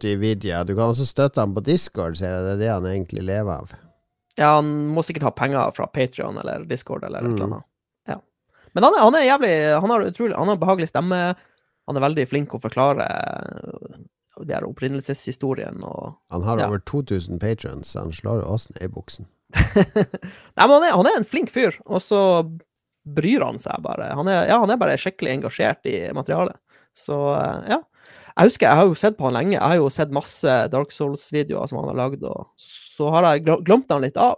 B: Til Vidya? Du kan også støtte han på Discord, ser jeg. Det er det han egentlig lever av.
C: Ja, han må sikkert ha penger fra Patrion eller Discord eller et
B: Mm.
C: eller annet. Ja. Men han er, han er jævlig Han har utrolig Han har behagelig stemme. Han er veldig flink å forklare øh, de her opprinnelseshistorien og
B: Han har
C: Ja.
B: over 2000 patrons, så han slår oss ned i buksen.
C: Nei, men han er, han er en flink fyr, og så bryr han seg bare. Han er, ja, han er bare skikkelig engasjert i materialet. Så øh, ja. Jeg husker, jeg har jo sett på han lenge. Jeg har jo sett masse Dark Souls-videoer som han har lagd, og så har jeg glemt han litt av.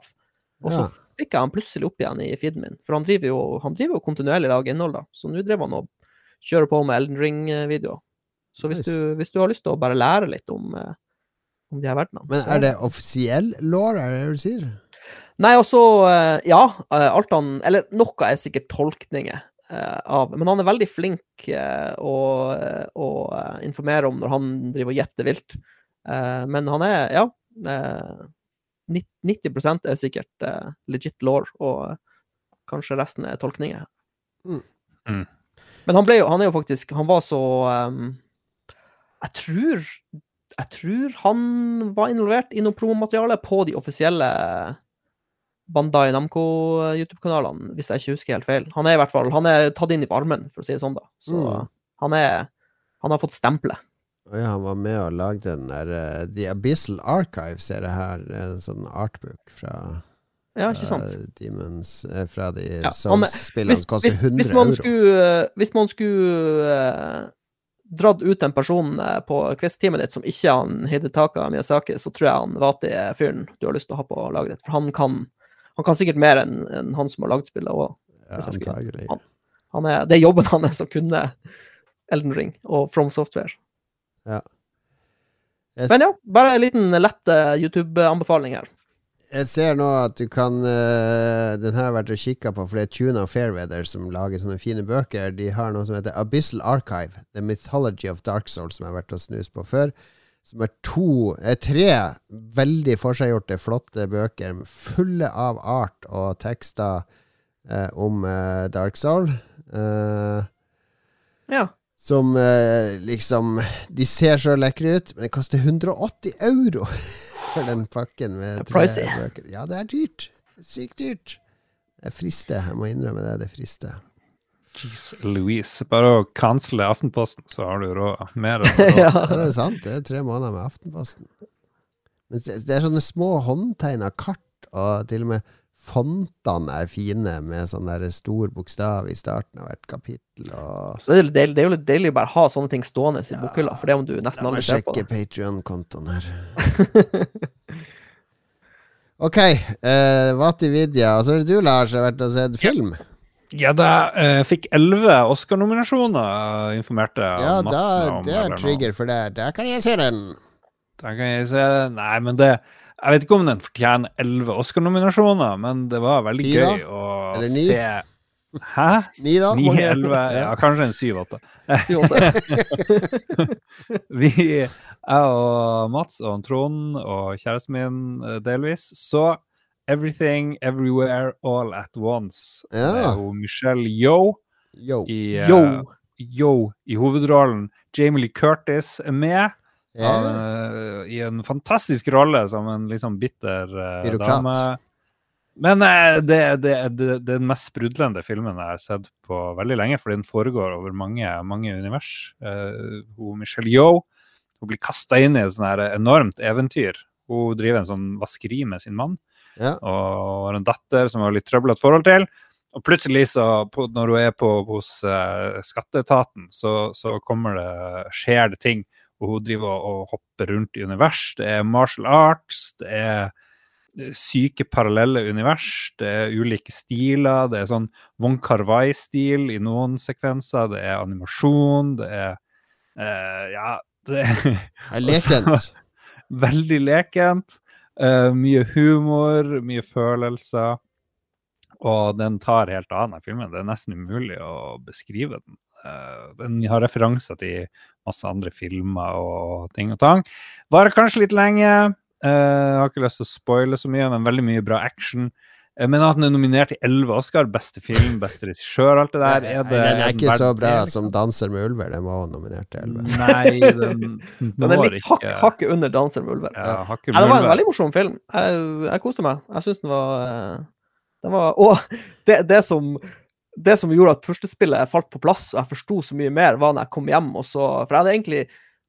C: Og så
B: Ja.
C: fikk jeg han plutselig opp igjen i feeden min, for han driver jo, han driver jo kontinuerlig lager innhold, da. Så nå driver han og kjører på med Elden Ring-videoer. Så hvis,
B: Nice.
C: du, hvis du har lyst til å bare lære litt om, eh, om de her verdenene
B: Men er det offisiell law, er det det du sier?
C: Nei, altså eh, Ja, eh, alt han Eller noe er sikkert tolkninger eh, av Men han er veldig flink eh, å, å eh, informere om når han driver og gjetter vilt. Eh, men han er Ja. eh, 90 er sikkert eh, legit law, og kanskje resten er tolkninger.
B: Mm.
A: Mm.
C: Men han ble jo Han er jo faktisk Han var så um, Jeg tror jeg tror han var involvert i noe promomateriale på de offisielle Bandai Namco-YouTube-kanalene, hvis jeg ikke husker helt feil. Han er i hvert fall han er tatt inn i varmen, for å si det sånn, da. Så
B: Mm.
C: han er Han har fått stempelet.
B: Ja, han var med og lagde den der uh, The Abyssal Archive, ser jeg her. En sånn artbook fra
C: Ja, ikke sant?
B: eh, Demons eh, Fra de
C: Ja, er-
B: Souls-spillene som koster
C: hvis,
B: 100
C: hvis man
B: euro.
C: skulle, hvis man skulle uh, dratt ut en person eh, på quiz-teamet ditt som ikke er han Hidetaka Miyazaki, så tror jeg han Vati er fyren du har lyst til å ha på laget ditt. For han kan, han kan sikkert mer enn en han som har lagd spillet. òg.
B: Ja,
C: det er jobben hans å kunne Elden Ring og From Software.
B: Jeg,
C: Men ja, bare en liten lett eh, YouTube-anbefaling her.
B: jeg ser nå at du kan uh, Den her har jeg vært og kikka på, for det er Tuna Fairweather som lager sånne fine bøker. De har noe som heter Abyssal Archive, The Mythology of Dark Souls, som jeg har vært og snust på før. Som er to eh, tre veldig forseggjorte, flotte bøker fulle av art og tekster eh, om eh, Dark Soul. Eh,
C: Ja.
B: som eh, liksom De ser så lekre ut, men det koster 180 euro for den pakken med tre
C: pricey.
B: bøker. Ja, det er dyrt. Sykt dyrt. Det frister. Jeg må innrømme det. Det frister.
A: Jeez Louise. Bare å cancele Aftenposten, så har du råd. Mer enn råd.
B: Ja,
C: ja.
B: det er sant. Det er tre måneder med Aftenposten. Men det, er sånne små håndtegna kart, og til og med fontene er fine, med sånn der stor bokstav i starten av hvert kapittel. Og
C: Så det er, deilig, det er jo litt deilig å bare ha sånne ting stående i
B: Ja.
C: bokhylla, for det om du nesten aldri ser på
B: sjekke
C: det.
B: Patrion-kontoen her. Ok, uh, Vati Vidya. Og så er det du, Lars, har vært og sett film.
A: Ja, det uh, fikk elleve Oscar-nominasjoner, informerte
B: Ja,
A: Madsen om.
B: det
A: eller
B: er
A: noe.
B: trigger for det. der kan jeg se den.
A: Da kan jeg se den. Nei, men det Jeg vet ikke om den fortjener elleve Oscar-nominasjoner, men det var veldig
B: Ti, da?
A: gøy å
B: Eller 9?
A: se Hæ?
B: Ni, da?
A: Ni, elleve? Ja, kanskje en syv-åtte.
C: Syv-åtte.
A: Vi, jeg og Mats og Trond og kjæresten min eh, delvis, så Everything Everywhere All At Once.
B: Ja.
A: Det er jo Michelle Yeoh
B: Yo.
A: i, uh,
C: Yo.
A: Yeoh i hovedrollen. Jamie Lee Curtis er med.
B: Ja.
A: Uh, I en fantastisk rolle som en liksom bitter uh,
B: Byråkrat.
A: dame. Men det, det, det, det er den mest sprudlende filmen jeg har sett på veldig lenge, fordi den foregår over mange, mange univers. Eh, hun Michelle Yeoh hun blir kasta inn i et sånt her enormt eventyr. Hun driver en sånn vaskeri med sin mann
B: Ja.
A: og har en datter som har litt trøblete forhold til. Og plutselig, så, på, når hun er på, hos eh, skatteetaten, så, så kommer det, skjer det ting. Og hun driver og, hopper rundt i univers. Det er martial arts, det er eh, syke parallelle univers, det er ulike stiler. Det er sånn Von Carvai-stil i noen sekvenser, det er animasjon, det er eh, Ja, det er
B: Er lekent.
A: veldig lekent. Eh, mye humor, mye følelser. Og den tar helt av, den filmen. Det er nesten umulig å beskrive den. Uh, den har referanser til masse andre filmer og ting og tang. Varer kanskje litt lenge. Uh, har ikke lyst til å spoile så mye, men veldig mye bra action. Eh, men at den er nominert til elleve Oscar, beste film, beste regissør, alt det der er det,
B: den er ikke så bra
A: liksom?
B: som 'Danser med ulver'. Den var nominert til 11.
A: Nei, den
C: Den er litt
A: ikke-
C: hakket under 'Danser med ulver'.
A: Ja,
C: Nei, det var en veldig morsom film. Jeg, jeg koste meg. Jeg syns den var eh, Den var Og det, det som det som gjorde at puslespillet falt på plass, og jeg forsto så mye mer, var når jeg kom hjem og så For jeg hadde egentlig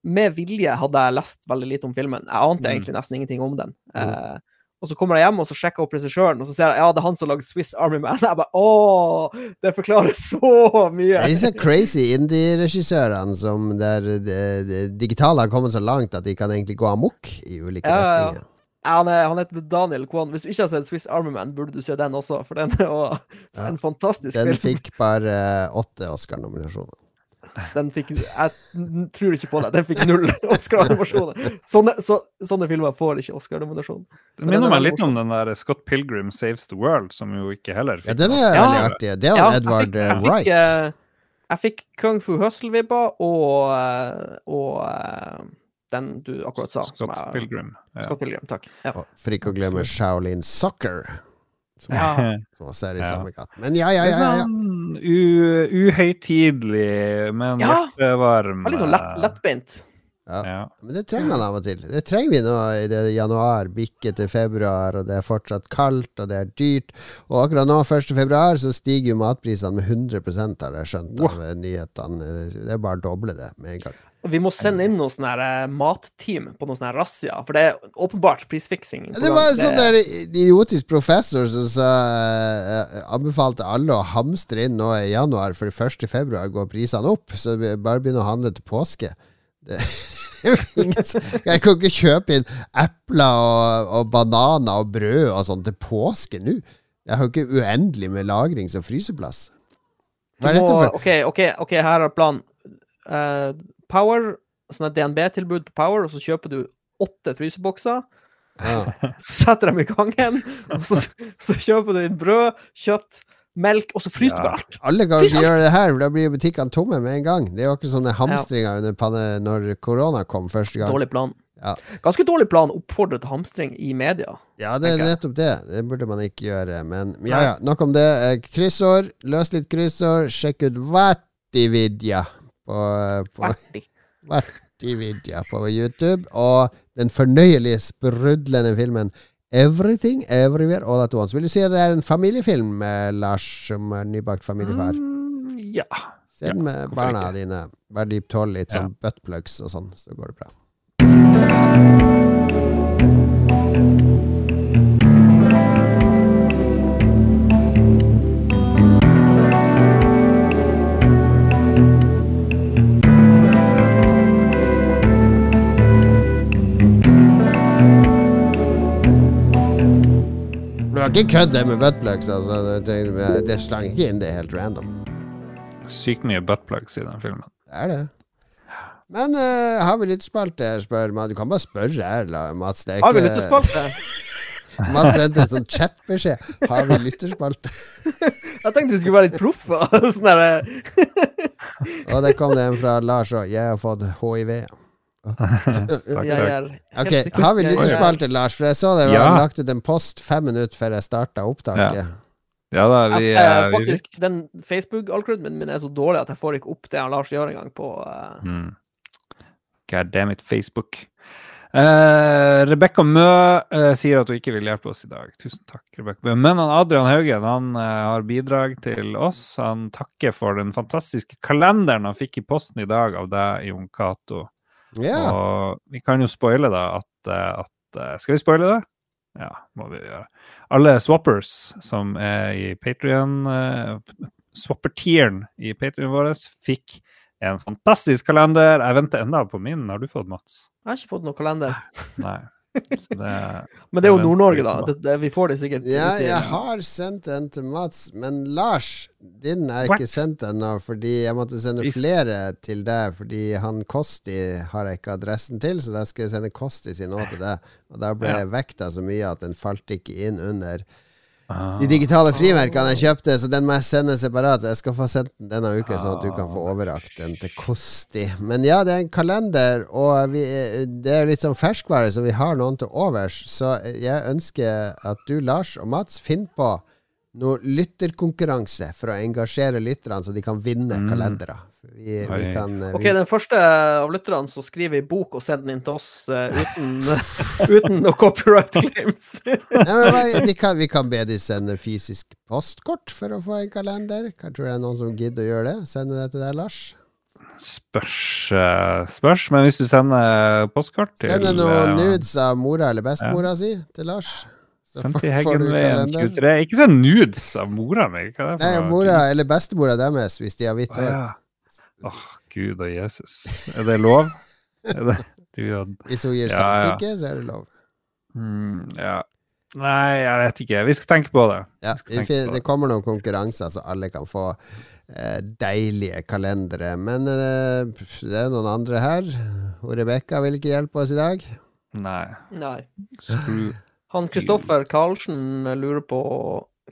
C: Med vilje hadde jeg lest veldig lite om filmen. Jeg ante
A: Mm.
C: egentlig nesten ingenting om den. Eh, og så kommer jeg hjem og så sjekker jeg opp regissøren, og så ser jeg ja, det er han som har lagd Swiss Army Man. Jeg bare Å! Det forklarer så mye!
B: Det er disse crazy indie-regissørene som der det, det digitale har kommet så langt at de kan egentlig gå amok i ulike
C: Ja, retninger. ja. Ja, Han, er, han heter Daniel Kwan. Hvis du ikke har sett Swiss Army Man, burde du se den også, for den er jo en fantastisk
B: Den
C: film.
B: fikk bare åtte Oscar-nominasjoner.
C: Den fikk Jeg tror ikke på det. Den fikk null Oscar-nominasjoner. Sånne, så, sånne filmer får ikke Oscar-nominasjon.
A: Det
C: Men
A: minner
C: er
A: meg litt om den der Scott Pilgrim Saves the World, som jo ikke heller
B: Ja, den er
C: Ja.
B: veldig artig. Det er
C: Ja,
B: Edward
C: jeg
B: Edward
C: fikk- jeg
B: eh,
C: fikk,
B: Wright.
C: eh, Jeg fikk Kung Fu Hustle-vibber og, eh, og eh, den du akkurat sa. som
A: Scott
C: er-
A: Pilgrim. Ja.
C: Scott Pilgrim, takk. Ja.
B: Og For ikke å glemme Shaolin Soccer, som,
C: Ja.
B: som også er i samme gate. Men ja, ja, ja. ja, ja.
A: sånn u- uhøytidelig, men
C: Ja.
A: hjertevarm.
C: Litt sånn lett, lettbeint.
A: Ja.
B: Men det trenger man av og til. Det trenger vi nå i det januar, bikke til februar, og det er fortsatt kaldt, og det er dyrt. Og akkurat nå, 1. februar, så stiger jo matprisene med 100 har jeg skjønt av nyhetene. Det er bare å doble det med en gang.
C: Vi må sende inn noe sånn eh, matteam på noe sånn razzia, for det er åpenbart prisfiksing.
B: Det var en sånn der idiotisk professor som sa, eh, anbefalte alle å hamstre inn nå i januar, for 1. februar går prisene opp. Så bare begynn å handle til påske. Det, jeg kan ikke kjøpe inn epler og, og bananer og brød og sånn til påske nå. Jeg har jo ikke uendelig med lagrings- og fryseplass. Hva er dette
C: må-
B: for?
C: OK, ok, ok, her er planen. Eh, Power, sånn et DNB-tilbud på Power, og så kjøper du åtte frysebokser.
B: Ja.
C: Setter dem i gangen, og så, så kjøper du inn brød, kjøtt, melk, og så fryser du
A: Ja.
C: bare alt.
B: Alle ganger
C: du
B: gjøre det her, da blir butikkene tomme med en gang. Det er jo ikke sånne hamstringer under panne når korona kom første gang.
C: Dårlig plan.
B: Ja.
C: Ganske dårlig plan oppfordret til hamstring i media.
B: Ja, det er nettopp det. Det burde man ikke gjøre. Men ja, ja, nok om det. Eh, Kryssord. Løs litt kryssord. Sjekk ut Vatividja på, på,
C: Ferdig.
B: Vatividja på YouTube. Og den fornøyelige, sprudlende filmen Everything Everywhere All At Once. Vil du si at det er en familiefilm, eh, Lars, som er nybakt familiefar?
A: Mm, ja.
B: Se den med barna
A: ikke?
B: dine. Vær de tåler litt
A: Ja.
B: sånn buttplugs og sånn, så går det bra. Kan ikke kødde med buttplugs. Altså. Det, det slang ikke inn, det er helt random.
A: Sykt mye buttplugs i den filmen.
B: Det er det. Men uh, har vi lyttespalte, spør man. Du kan bare spørre her, Mats. Det er
C: Har vi
B: ikke-
C: lyttespalte?
B: Mats sendte en sånn chatbeskjed. Har vi lytterspalte?
C: Jeg tenkte vi skulle være litt proffe. Sånn der,
B: Og det kom det en fra Lars òg. Jeg har fått hiv.
A: Takk,
C: jeg
A: takk.
C: er helt
B: Ok, Har vi
C: jeg-
B: lytterspalte, Lars? For jeg så det var
A: Ja.
B: lagt ut en post fem minutter før jeg starta opptaket.
A: Ja da, vi,
C: Jeg,
A: eh,
C: jeg,
A: vi
C: faktisk, den Facebook-algoritmen min er så dårlig at jeg får ikke opp det han Lars gjør engang på uh...
A: Mm. God damn it, Facebook. Uh, Rebekka Mø uh, sier at hun ikke vil hjelpe oss i dag. Tusen takk, Rebekka Mø. Men han Adrian Haugen han uh, har bidrag til oss. Han takker for den fantastiske kalenderen han fikk i posten i dag av deg, Jon Cato.
B: Ja.
A: Og vi kan jo spoile det at, eh, at eh, Skal vi spoile det? Ja, må vi gjøre. Alle swappers som er i Patrion, uh, swapper-tieren i Patrion vår, fikk en fantastisk kalender. Jeg venter enda på min. Har du fått, Mats?
C: Jeg har ikke fått noen kalender.
A: Nei. Det
C: Men det er jo Nord-Norge, da. Det, det, vi får det sikkert.
B: Ja, jeg har sendt en til Mats, men Lars, din er
A: What?
B: ikke sendt ennå, fordi jeg måtte sende flere til deg, fordi han Kosti har jeg ikke adressen til, så da skal jeg sende Kosti sin òg til deg. Og da ble
A: Ja.
B: vekta så mye at den falt ikke inn under. De digitale frimerkene jeg kjøpte, så den må jeg sende separat. Så jeg skal få sendt den denne uka, sånn at du kan få overrakt den til Kosti. Men ja, det er en kalender, og vi, det er litt sånn ferskvare, så vi har noen til overs. Så jeg ønsker at du, Lars og Mats, finner på noe lytterkonkurranse for å engasjere lytterne, så de kan vinne
A: Mm.
B: kalendere. Vi, vi kan eh,
C: Ok, den første av lytterne som skriver i bok og sender den inn til oss uh, uten, uten noe copyright claims.
B: Nei, men hva- vi, kan, vi kan be de sende fysisk postkort for å få en kalender. Kan tror det er noen som gidder å gjøre det. Sende det til deg, Lars.
A: Spørs, eh, spørs. Men hvis du sender postkort til
B: Send noen nudes av mora eller bestemora si til Lars. Så
A: Sendt
B: du
A: Heggenveien
B: kalender.
A: 23. Ikke send nudes av mora mi.
B: Nei, mora eller bestemora deres, hvis de har hvitt
A: hår.
B: hår.
A: ja. Åh, Gud og Jesus. Er det lov? Er det, du, og-
B: Hvis hun gir
A: Ja, ja.
B: så er det lov.
A: mm, ja. Nei, jeg vet ikke. Vi skal tenke på det.
B: Ja,
A: tenke på
B: det kommer noen konkurranser, så alle kan få eh, deilige kalendere. Men eh, det er noen andre her. Og Rebekka vil ikke hjelpe oss i dag.
A: Nei.
C: Nei. Han Kristoffer Karlsen lurer på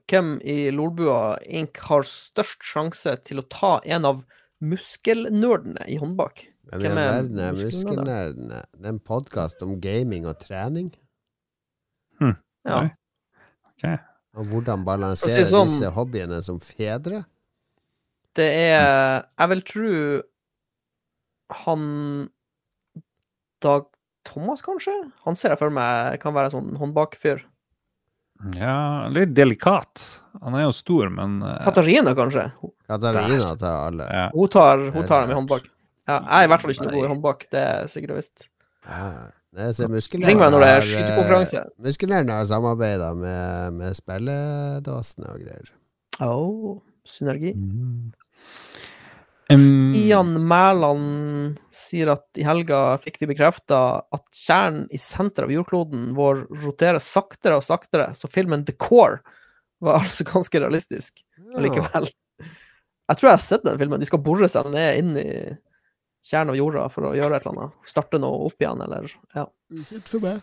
C: hvem i Lolbua Inc. har størst sjanse til å ta en av muskelnerdene i håndbak.
B: Hvem i all
C: er
B: verden er
C: muskelnerdene?
B: muskelnerdene? Det er en podkast om gaming og trening.
C: Ja.
A: Oi. Ok.
B: Og hvordan balansere
C: si sånn-
B: disse hobbyene som fedre.
C: Det er Jeg vil tro han Dag Thomas, kanskje? Han ser jeg for meg kan være sånn håndbakfyr.
A: Ja, litt delikat. Han er jo stor, men eh,
C: Katarina, kanskje?
B: Katarina tar alle.
A: ja.
C: Hun tar, hun tar dem i håndbak. Ja, jeg er i hvert fall ikke noe god i håndbak, det er sikkert og visst.
B: Ja.
C: Ring meg når det er
B: eh,
C: skytekonkurranse.
B: Muskelnerdene har samarbeida med, med spilledåsene og greier.
C: Oh, synergi.
A: Mm. Um,
C: Stian Mæland sier at i helga fikk vi bekrefta at kjernen i senteret av jordkloden vår roterer saktere og saktere, så filmen The Core var altså ganske realistisk allikevel. Jeg tror jeg har sett den filmen. De skal bore seg ned inn i kjernen av jorda for å gjøre et eller annet. Starte noe opp igjen, eller Ja.
B: Ukjent for meg.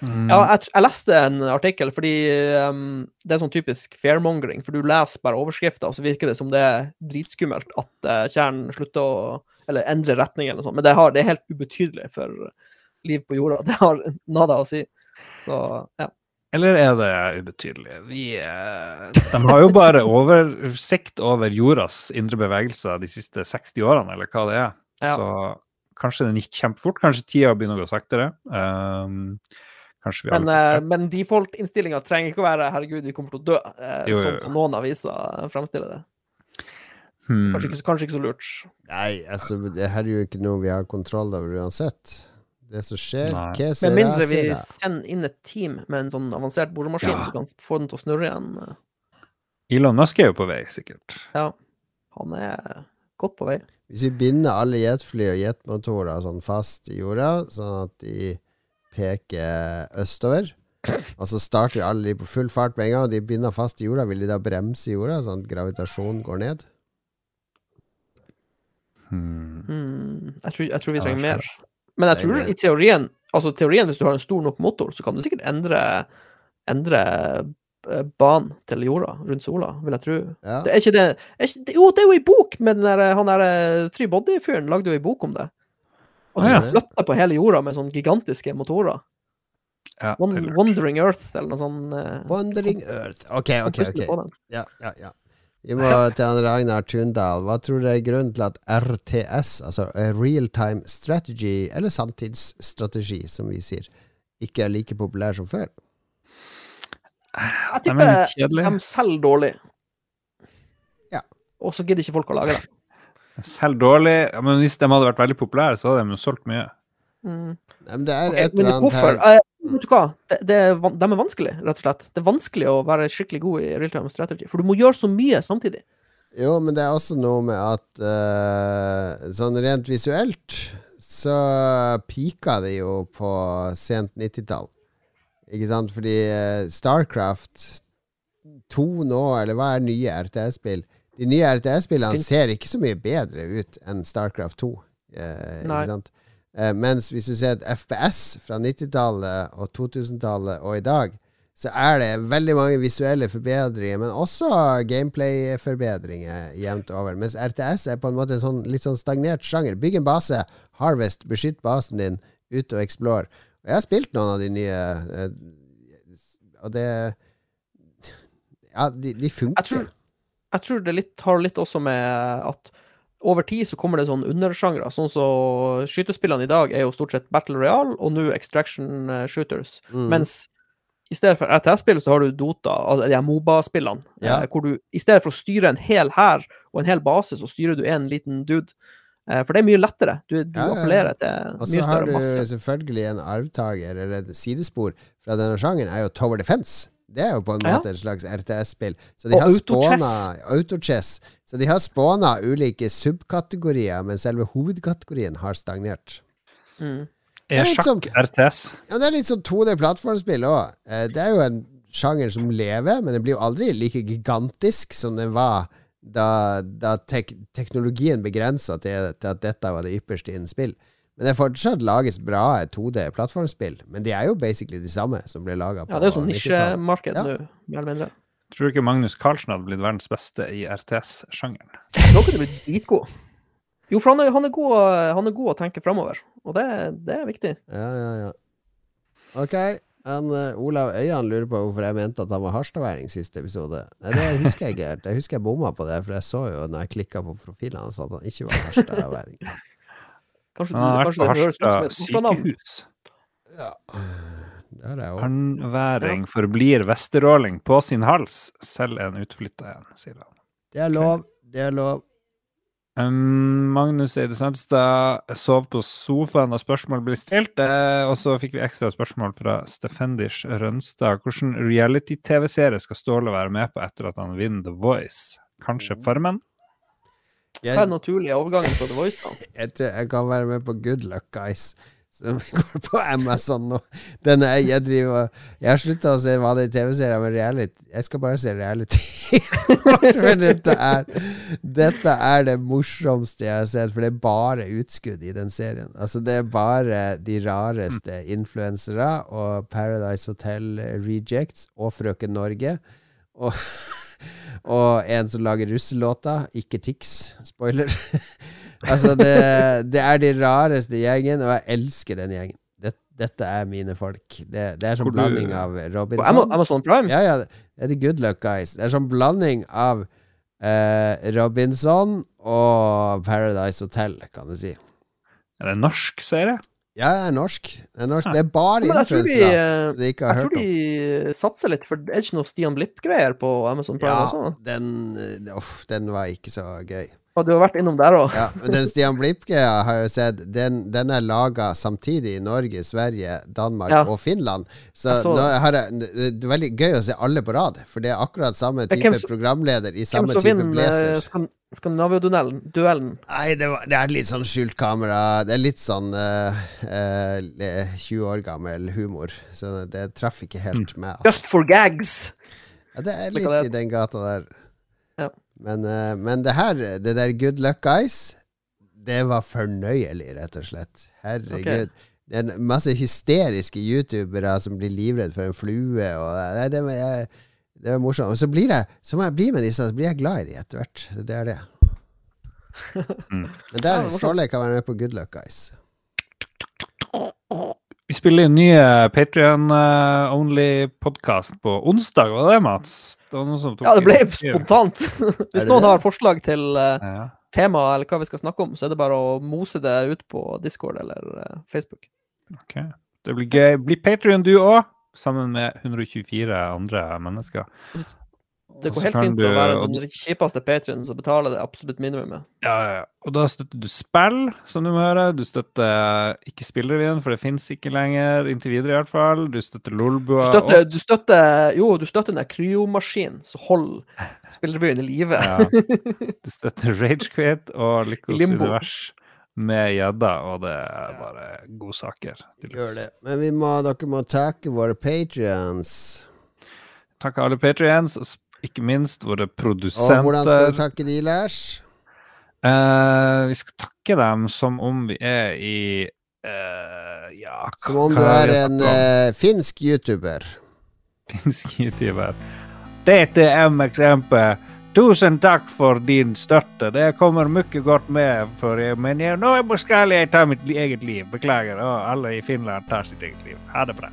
A: mm,
C: Ja, jeg, jeg leste en artikkel fordi um, det er sånn typisk fairmongering, for du leser bare overskrifter, og så virker det som det er dritskummelt at uh, kjernen slutter å Eller endrer retning eller noe sånt. Men det, har, det er helt ubetydelig for liv på jorda. Det har nada å si. Så ja.
A: Eller er det ubetydelig? Vi, eh, de har jo bare oversikt over jordas indre bevegelser de siste 60 årene, eller hva det er.
C: Ja.
A: Så kanskje den gikk kjempefort. Kanskje tida begynner å gå saktere. Um, kanskje vi
C: Men, uh, men default-innstillinga trenger ikke å være 'herregud, vi kommer til å dø', eh,
A: Jo, jo,
C: sånn som noen aviser fremstiller det.
A: hmm.
C: Kanskje ikke, kanskje ikke så lurt.
B: Nei, altså, det her er jo ikke noe vi har kontroll over uansett. Det som skjer, Hva
C: Med mindre vi sender inn et team med en sånn avansert boremaskin
A: Ja.
C: som kan få den til å snurre igjen.
A: Elon Musk er jo på vei, sikkert.
C: Ja, han er godt på vei.
B: Hvis vi binder alle jetfly og jetmotorer sånn fast i jorda, sånn at de peker østover, og så starter alle de på full fart med en gang, og de binder fast i jorda. Vil de da bremse jorda, sånn at gravitasjonen går ned?
A: Hmm.
C: Hmm, jeg, tror, jeg tror vi trenger mer. Men jeg tror i teorien Altså teorien, hvis du har en stor nok motor, så kan du sikkert endre Endre eh, banen til jorda rundt sola, vil jeg tro.
B: Ja.
C: Det er ikke det, er ikke, Jo, det er jo ei bok med den der, han der Three Body-fyren lagde jo ei bok om det. At
A: Ah,
C: du
A: ja.
C: skal flytte på hele jorda med sånne gigantiske motorer.
A: Ja, er.
C: Wandering Earth, eller noe sånt. eh,
B: Wandering Earth. Ok, ok, ok. Ja, ja, ja. Vi må til han Ragnar Tundal. Hva tror dere er grunnen til at RTS, altså Real Time Strategy, eller samtidsstrategi, som vi sier, ikke er like populær som før?
C: Jeg
A: er
C: tipper de selger dårlig.
B: Ja.
C: Og så gidder ikke folk å lage det.
A: Selv dårlig. Men hvis de hadde vært veldig populære, så hadde de jo solgt mye.
C: Mm.
B: Men det er et eller annet her
C: Eh, vet du hva? Det, det de er vanskelig, rett og slett. Det er vanskelig å være skikkelig god i real time strategy, for du må gjøre så mye samtidig.
B: Jo, men det er også noe med at uh, sånn rent visuelt så pika det jo på sent 90-tall. Ikke sant? Fordi eh, Starcraft 2 nå, eller hva er nye RTS-spill? De nye RTS-spillene ser ikke så mye bedre ut enn Starcraft 2. Eh, ikke sant? Eh, mens hvis du ser et FPS fra 90-tallet og 2000-tallet og i dag, så er det veldig mange visuelle forbedringer, men også gameplay-forbedringer jevnt over. Mens RTS er på en måte en sånn, litt sånn stagnert sjanger. Bygg en base, harvest, beskytt basen din, ut og explore. Og jeg har spilt noen av de nye, eh, og det Ja, de, de funker.
C: Jeg tror, jeg tror det litt, har litt også med at over tid så kommer det sånn undersjangre. Sånn som skytespillene i dag er jo stort sett Battle Royale og nå Extraction eh, Shooters.
B: Mm.
C: Mens i stedet for RTS-spill så har du Dota, altså de Moba-spillene,
B: Ja.
C: eh, hvor du i stedet for å styre en hel hær og en hel base, så styrer du en liten dude. Eh, for det er mye lettere. Du, du
B: Ja, ja,
C: appellerer til
B: Og så har du
C: masse.
B: selvfølgelig en arvtaker, eller et sidespor fra denne sjangeren, er jo Tower Defense. Det er jo på en
C: Ja.
B: måte et slags RTS-spill. Så de
C: Og
B: har
C: autochess.
B: spåna Autochess. Så de har spåna ulike subkategorier, men selve hovedkategorien har stagnert.
C: Mm.
B: Er
A: sjakk
B: som-
A: RTS?
B: Ja, det er litt sånn 2D-plattformspill òg. Det er jo en sjanger som lever, men det blir jo aldri like gigantisk som den var da, da tek teknologien begrensa til, til at dette var det ypperste innen spill. Men det er fortsatt lages bra 2D-plattformspill. Men de er jo basically de samme som ble laga på 90-tallet.
C: Ja, det er jo sånn
B: 90-tallet.
C: nisjemarked
B: Ja.
C: nå, mer eller mindre.
A: Tror du ikke Magnus Carlsen hadde blitt verdens beste i RTS-sjangeren?
C: Nå kunne du blitt dritgod. Jo, for han er, han er, god, han er god å tenke framover, og det, det er viktig.
B: Ja, ja, ja. Ok. Han, uh, Olav Øyan lurer på hvorfor jeg mente at han var harstadværing siste episode. Nei, Det husker jeg ikke helt. Jeg husker jeg bomma på det, for jeg så jo når jeg klikka på profilen hans at han ikke var harstadværing.
C: Kanskje, du, kanskje
A: du
C: det høres ut som et
A: sykehus.
B: Ja. Det er jeg òg.
A: Arnværing forblir vesteråling på sin hals, selv en utflytta en, sier han.
B: Det er lov. Det er lov.
A: Um, Magnus Eide Sandstad sov på sofaen da spørsmål ble stilt. Eh, og så fikk vi ekstra spørsmål fra Stefendish Rønstad. Hvilken reality-TV-serie skal Ståle være med på etter at han vinner The Voice? Kanskje Farmen?
C: Hva er naturlige overgangen fra The Voice, da?
B: jeg, tror jeg kan være med på Good Luck Guys, som går på Amazon nå. Den er, jeg driver Jeg har slutta å se vanlige TV-serier men reality. Jeg skal bare se reality. Dette er Dette er det morsomste jeg har sett, for det er bare utskudd i den serien. Altså Det er bare de rareste influensere og Paradise Hotel Rejects og Frøken Norge. Og, og en som lager russelåter. Ikke Tix. Spoiler. altså, det, det er de rareste gjengen, og jeg elsker den gjengen. Det, dette er mine folk. Det, det er sånn blanding av Robinson
C: Amazon Prime?
B: ja, ja, det er The Good Luck Guys. Det er sånn blanding av eh, Robinson og Paradise Hotel, kan du si.
A: Er det en norsk serie?
B: Ja, det er norsk. Det er, norsk.
A: Ja.
B: Det er bare
C: jeg tror
B: influensere de ikke har hørt om.
C: de satser litt, for det er ikke noe Stian Blipp-greier på Amazon Prime
B: Ja, den, uff, den var ikke så gøy.
C: Og du har vært innom der òg?
B: Ja, men den Stian Blipp-greia har jeg sett, den, den er laga samtidig i Norge, Sverige, Danmark
C: Ja.
B: og Finland. Så
C: så
B: nå
C: det.
B: har jeg, det er veldig gøy å se alle på rad, for det er akkurat samme type
C: hvem
B: programleder i samme type
C: vinner, eh,
B: blazer.
C: Skan Skandinavia-duellen. Duellen.
B: Nei, det, var, det er litt sånn skjult kamera. Det er litt sånn uh, uh, 20 år gammel humor. Så det traff ikke helt med. Altså.
C: Just for gags!
B: Ja, det er litt
C: det.
B: i den gata der. Men, eh, men det her, det der Good Luck Guys, det var fornøyelig, rett og slett. Herregud. Det er en masse hysteriske youtubere som blir livredd for en flue. Og, nei, det, var- jeg, det var morsomt. Og så blir jeg Så må jeg bli med disse, så blir jeg glad i de etter hvert. Det er det.
A: Mm.
B: Men der. Ståle kan være med på Good Luck Guys.
A: Vi spiller inn ny Patrion-only-podkast på onsdag, var det det, Mats? Det var noen som tok
C: Ja, det ble spontant. Hvis noen har forslag til eh,
A: Ja.
C: tema eller hva vi skal snakke om, så er det bare å mose det ut på Discord eller eh, Facebook.
A: Ok. Det blir gøy. Bli Patrion du òg, sammen med 124 andre mennesker.
C: Det går helt fint
A: du-
C: å være den kjipeste patrionen som betaler det absolutt minimumet.
A: Ja, ja, ja. Og da støtter du spill, som du må høre. Du støtter ikke Spillrevyen, for det fins ikke lenger, inntil videre i hvert fall. Du støtter
C: Du støtter, du støtter Jo, du støtter den der kryomaskinen som holder spillrevyen i live.
A: Ja. Du støtter Ragequit og Lykkos
C: Limbo.
A: univers med gjedda, og det er bare godsaker.
B: Gjør det. Men vi må, dere må takke våre patrions.
A: Takk alle patrions, ikke minst våre produsenter.
B: Og hvordan skal
A: du
B: vi takke de, Lars?
A: Uh, vi skal takke dem som om vi er i uh, Ja,
B: Som om du
A: er
B: en uh, finsk youtuber.
A: finsk YouTuber. Er MXMP. Tusen takk for din støtte. Det kommer mye godt med, for jeg, men jeg, nå skal jeg ta mitt eget liv. Beklager. Og alle i Finland tar sitt eget liv. Ha det bra.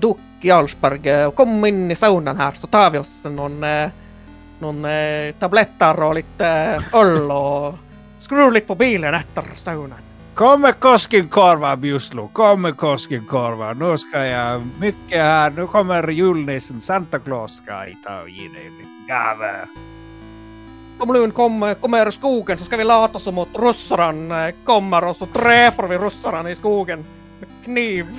C: Du, Jarlsberg, eh, kom inn i saunaen her, så tar vi oss noen, eh, noen eh, tabletter og litt eh, øl, og skrur litt på bilen etter saunaen.
A: Kom med Koskenkorva, Bjuslo. Kom med Koskenkorva. Nå skal jeg mye her. Nå kommer julenissen. Santa Claus jeg ta og gi deg en gave.
C: Kom Lun, kom, kom her i skogen, så skal vi late som at russerne eh, kommer, og så dreper vi russerne i skogen med kniv.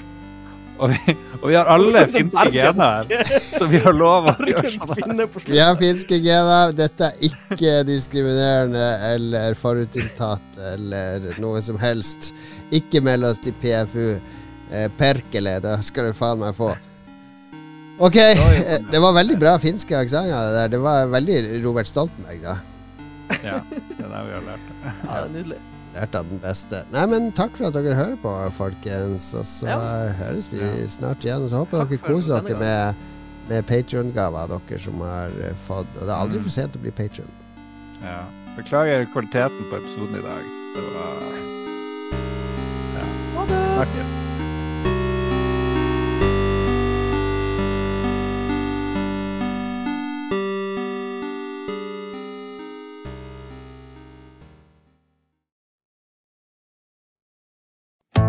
A: Og vi, og vi har alle finske gener, så vi har lov å gjøre sånn.
B: Vi har finske gener. Dette er ikke diskriminerende eller forutinntatt eller noe som helst. Ikke meld oss til PFU. Eh, Perkele, da skal du faen meg få. Ok, det var veldig bra finske aksenter. det der. Det var veldig Robert Stoltenberg, da.
A: Ja, det er det vi har lært.
C: Ja, det er nydelig.
B: Lærte av den beste. Nei, men takk for at dere hører på, folkens. Og så
C: Ja.
B: høres vi
A: Ja.
B: snart igjen. Og så håper
C: Takk
B: dere koser dere med, med Patrion-gaver, dere som har eh, fått Og det er aldri
A: Mm.
B: for sent å bli patrion.
A: Ja. Beklager kvaliteten på episoden i dag. Det var Ja. Vi snakkes.